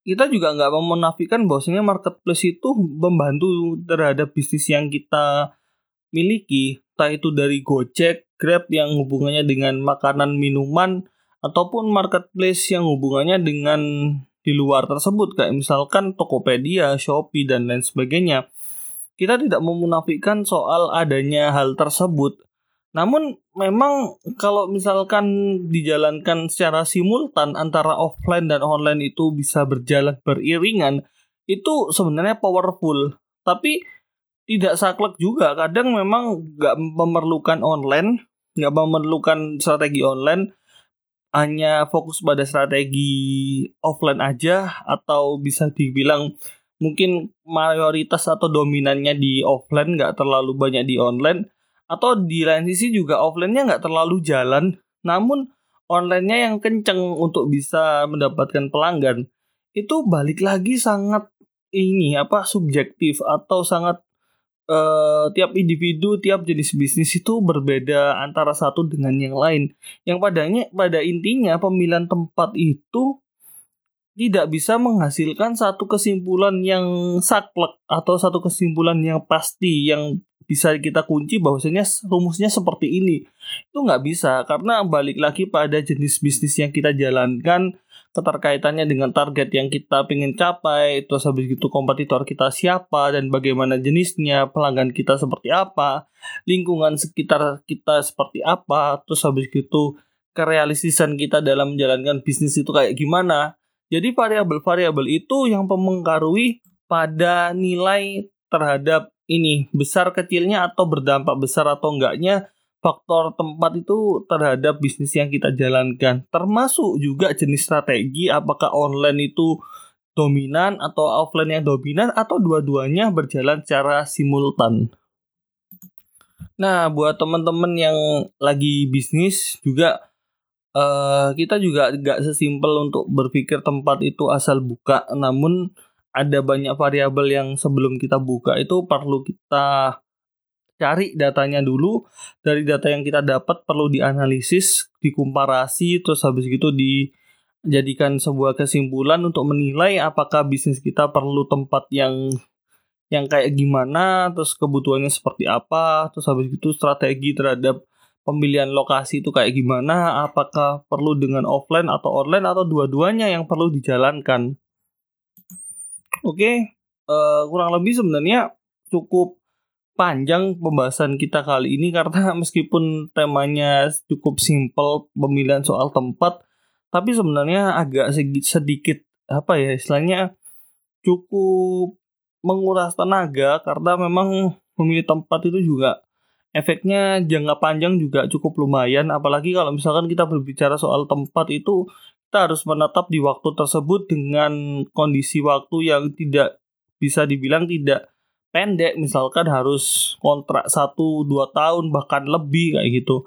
[SPEAKER 1] kita juga nggak mau menafikan bahwasanya marketplace itu membantu terhadap bisnis yang kita miliki, entah itu dari Gojek, Grab yang hubungannya dengan makanan minuman ataupun marketplace yang hubungannya dengan di luar tersebut kayak misalkan Tokopedia, Shopee dan lain sebagainya. Kita tidak memunafikan soal adanya hal tersebut. Namun memang kalau misalkan dijalankan secara simultan antara offline dan online itu bisa berjalan beriringan, itu sebenarnya powerful. Tapi tidak saklek juga. Kadang memang nggak memerlukan online, nggak memerlukan strategi online, hanya fokus pada strategi offline aja atau bisa dibilang mungkin mayoritas atau dominannya di offline nggak terlalu banyak di online atau di lain sisi juga offline-nya nggak terlalu jalan namun online-nya yang kenceng untuk bisa mendapatkan pelanggan. Itu balik lagi sangat ini apa subjektif atau sangat uh, tiap individu, tiap jenis bisnis itu berbeda antara satu dengan yang lain. Yang padanya pada intinya pemilihan tempat itu tidak bisa menghasilkan satu kesimpulan yang saklek atau satu kesimpulan yang pasti yang bisa kita kunci bahwasanya rumusnya seperti ini itu nggak bisa karena balik lagi pada jenis bisnis yang kita jalankan keterkaitannya dengan target yang kita ingin capai, terus habis itu kompetitor kita siapa dan bagaimana jenisnya, pelanggan kita seperti apa, lingkungan sekitar kita seperti apa, terus habis itu kerealistisan kita dalam menjalankan bisnis itu kayak gimana. Jadi variabel-variabel itu yang mempengaruhi pada nilai terhadap ini besar kecilnya atau berdampak besar atau enggaknya faktor tempat itu terhadap bisnis yang kita jalankan termasuk juga jenis strategi apakah online itu dominan atau offline yang dominan atau dua-duanya berjalan secara simultan. Nah, buat teman-teman yang lagi bisnis juga uh, kita juga nggak sesimpel untuk berpikir tempat itu asal buka, namun ada banyak variabel yang sebelum kita buka itu perlu kita cari datanya dulu. Dari data yang kita dapat perlu dianalisis, dikomparasi, terus habis itu dijadikan sebuah kesimpulan untuk menilai apakah bisnis kita perlu tempat yang yang kayak gimana, terus kebutuhannya seperti apa, terus habis itu strategi terhadap pemilihan lokasi itu kayak gimana, apakah perlu dengan offline atau online atau dua-duanya yang perlu dijalankan. Oke, uh, kurang lebih sebenarnya cukup panjang pembahasan kita kali ini karena meskipun temanya cukup simpel pemilihan soal tempat, tapi sebenarnya agak sedikit apa ya istilahnya cukup menguras tenaga karena memang memilih tempat itu juga efeknya jangka panjang juga cukup lumayan. Apalagi kalau misalkan kita berbicara soal tempat itu kita harus menetap di waktu tersebut dengan kondisi waktu yang tidak bisa dibilang tidak pendek misalkan harus kontrak 1 2 tahun bahkan lebih kayak gitu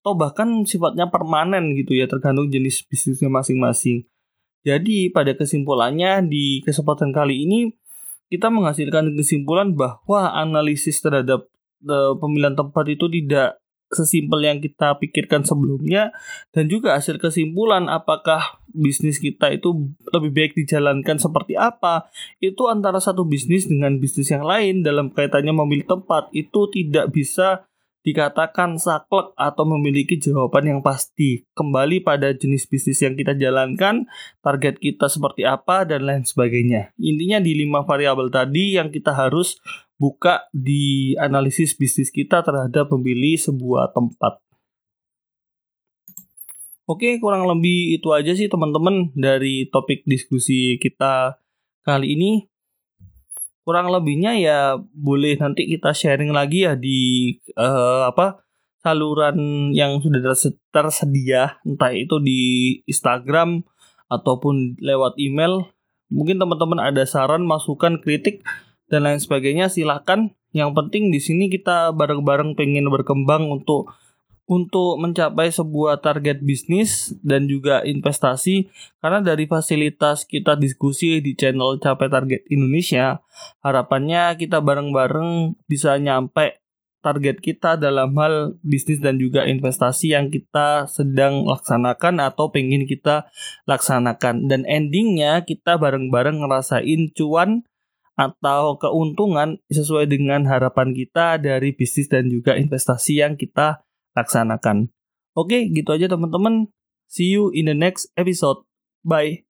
[SPEAKER 1] atau bahkan sifatnya permanen gitu ya tergantung jenis bisnisnya masing-masing. Jadi pada kesimpulannya di kesempatan kali ini kita menghasilkan kesimpulan bahwa analisis terhadap uh, pemilihan tempat itu tidak sesimpel yang kita pikirkan sebelumnya dan juga hasil kesimpulan apakah bisnis kita itu lebih baik dijalankan seperti apa itu antara satu bisnis dengan bisnis yang lain dalam kaitannya memilih tempat itu tidak bisa dikatakan saklek atau memiliki jawaban yang pasti. Kembali pada jenis bisnis yang kita jalankan, target kita seperti apa, dan lain sebagainya. Intinya di lima variabel tadi yang kita harus buka di analisis bisnis kita terhadap memilih sebuah tempat. Oke, kurang lebih itu aja sih teman-teman dari topik diskusi kita kali ini kurang lebihnya ya boleh nanti kita sharing lagi ya di uh, apa saluran yang sudah tersedia entah itu di Instagram ataupun lewat email mungkin teman-teman ada saran masukan kritik dan lain sebagainya silahkan. Yang penting di sini kita bareng-bareng pengen berkembang untuk untuk mencapai sebuah target bisnis dan juga investasi. Karena dari fasilitas kita diskusi di channel Capai Target Indonesia harapannya kita bareng-bareng bisa nyampe target kita dalam hal bisnis dan juga investasi yang kita sedang laksanakan atau pengen kita laksanakan. Dan endingnya kita bareng-bareng ngerasain cuan atau keuntungan sesuai dengan harapan kita dari bisnis dan juga investasi yang kita laksanakan. Oke, gitu aja teman-teman. See you in the next episode. Bye.